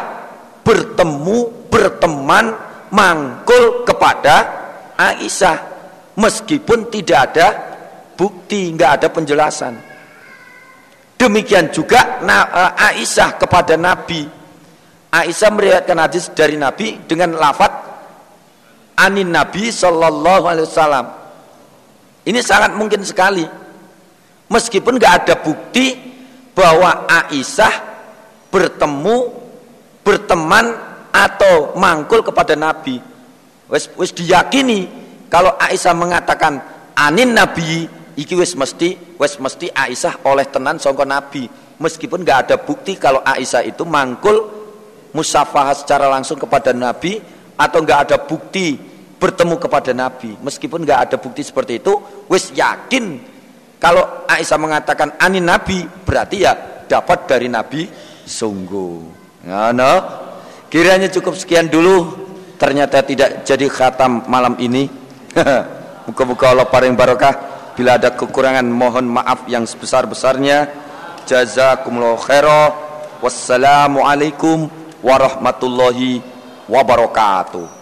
bertemu berteman mangkul kepada Aisyah meskipun tidak ada bukti, nggak ada penjelasan. Demikian juga eh, Aisyah kepada Nabi. Aisyah meriwayatkan hadis dari Nabi dengan lafat anin Nabi Shallallahu Alaihi Wasallam. Ini sangat mungkin sekali, meskipun nggak ada bukti bahwa Aisyah bertemu, berteman atau mangkul kepada Nabi. Wes, wes diyakini kalau Aisyah mengatakan anin nabi iki wis mesti wis mesti Aisyah oleh tenan sangka nabi meskipun nggak ada bukti kalau Aisyah itu mangkul musafah secara langsung kepada nabi atau nggak ada bukti bertemu kepada nabi meskipun nggak ada bukti seperti itu wis yakin kalau Aisyah mengatakan anin nabi berarti ya dapat dari nabi sungguh no? kiranya cukup sekian dulu ternyata tidak jadi khatam malam ini Muka-muka Allah paling barokah. Bila ada kekurangan mohon maaf yang sebesar-besarnya. Jazakumullah khairah. Wassalamualaikum warahmatullahi wabarakatuh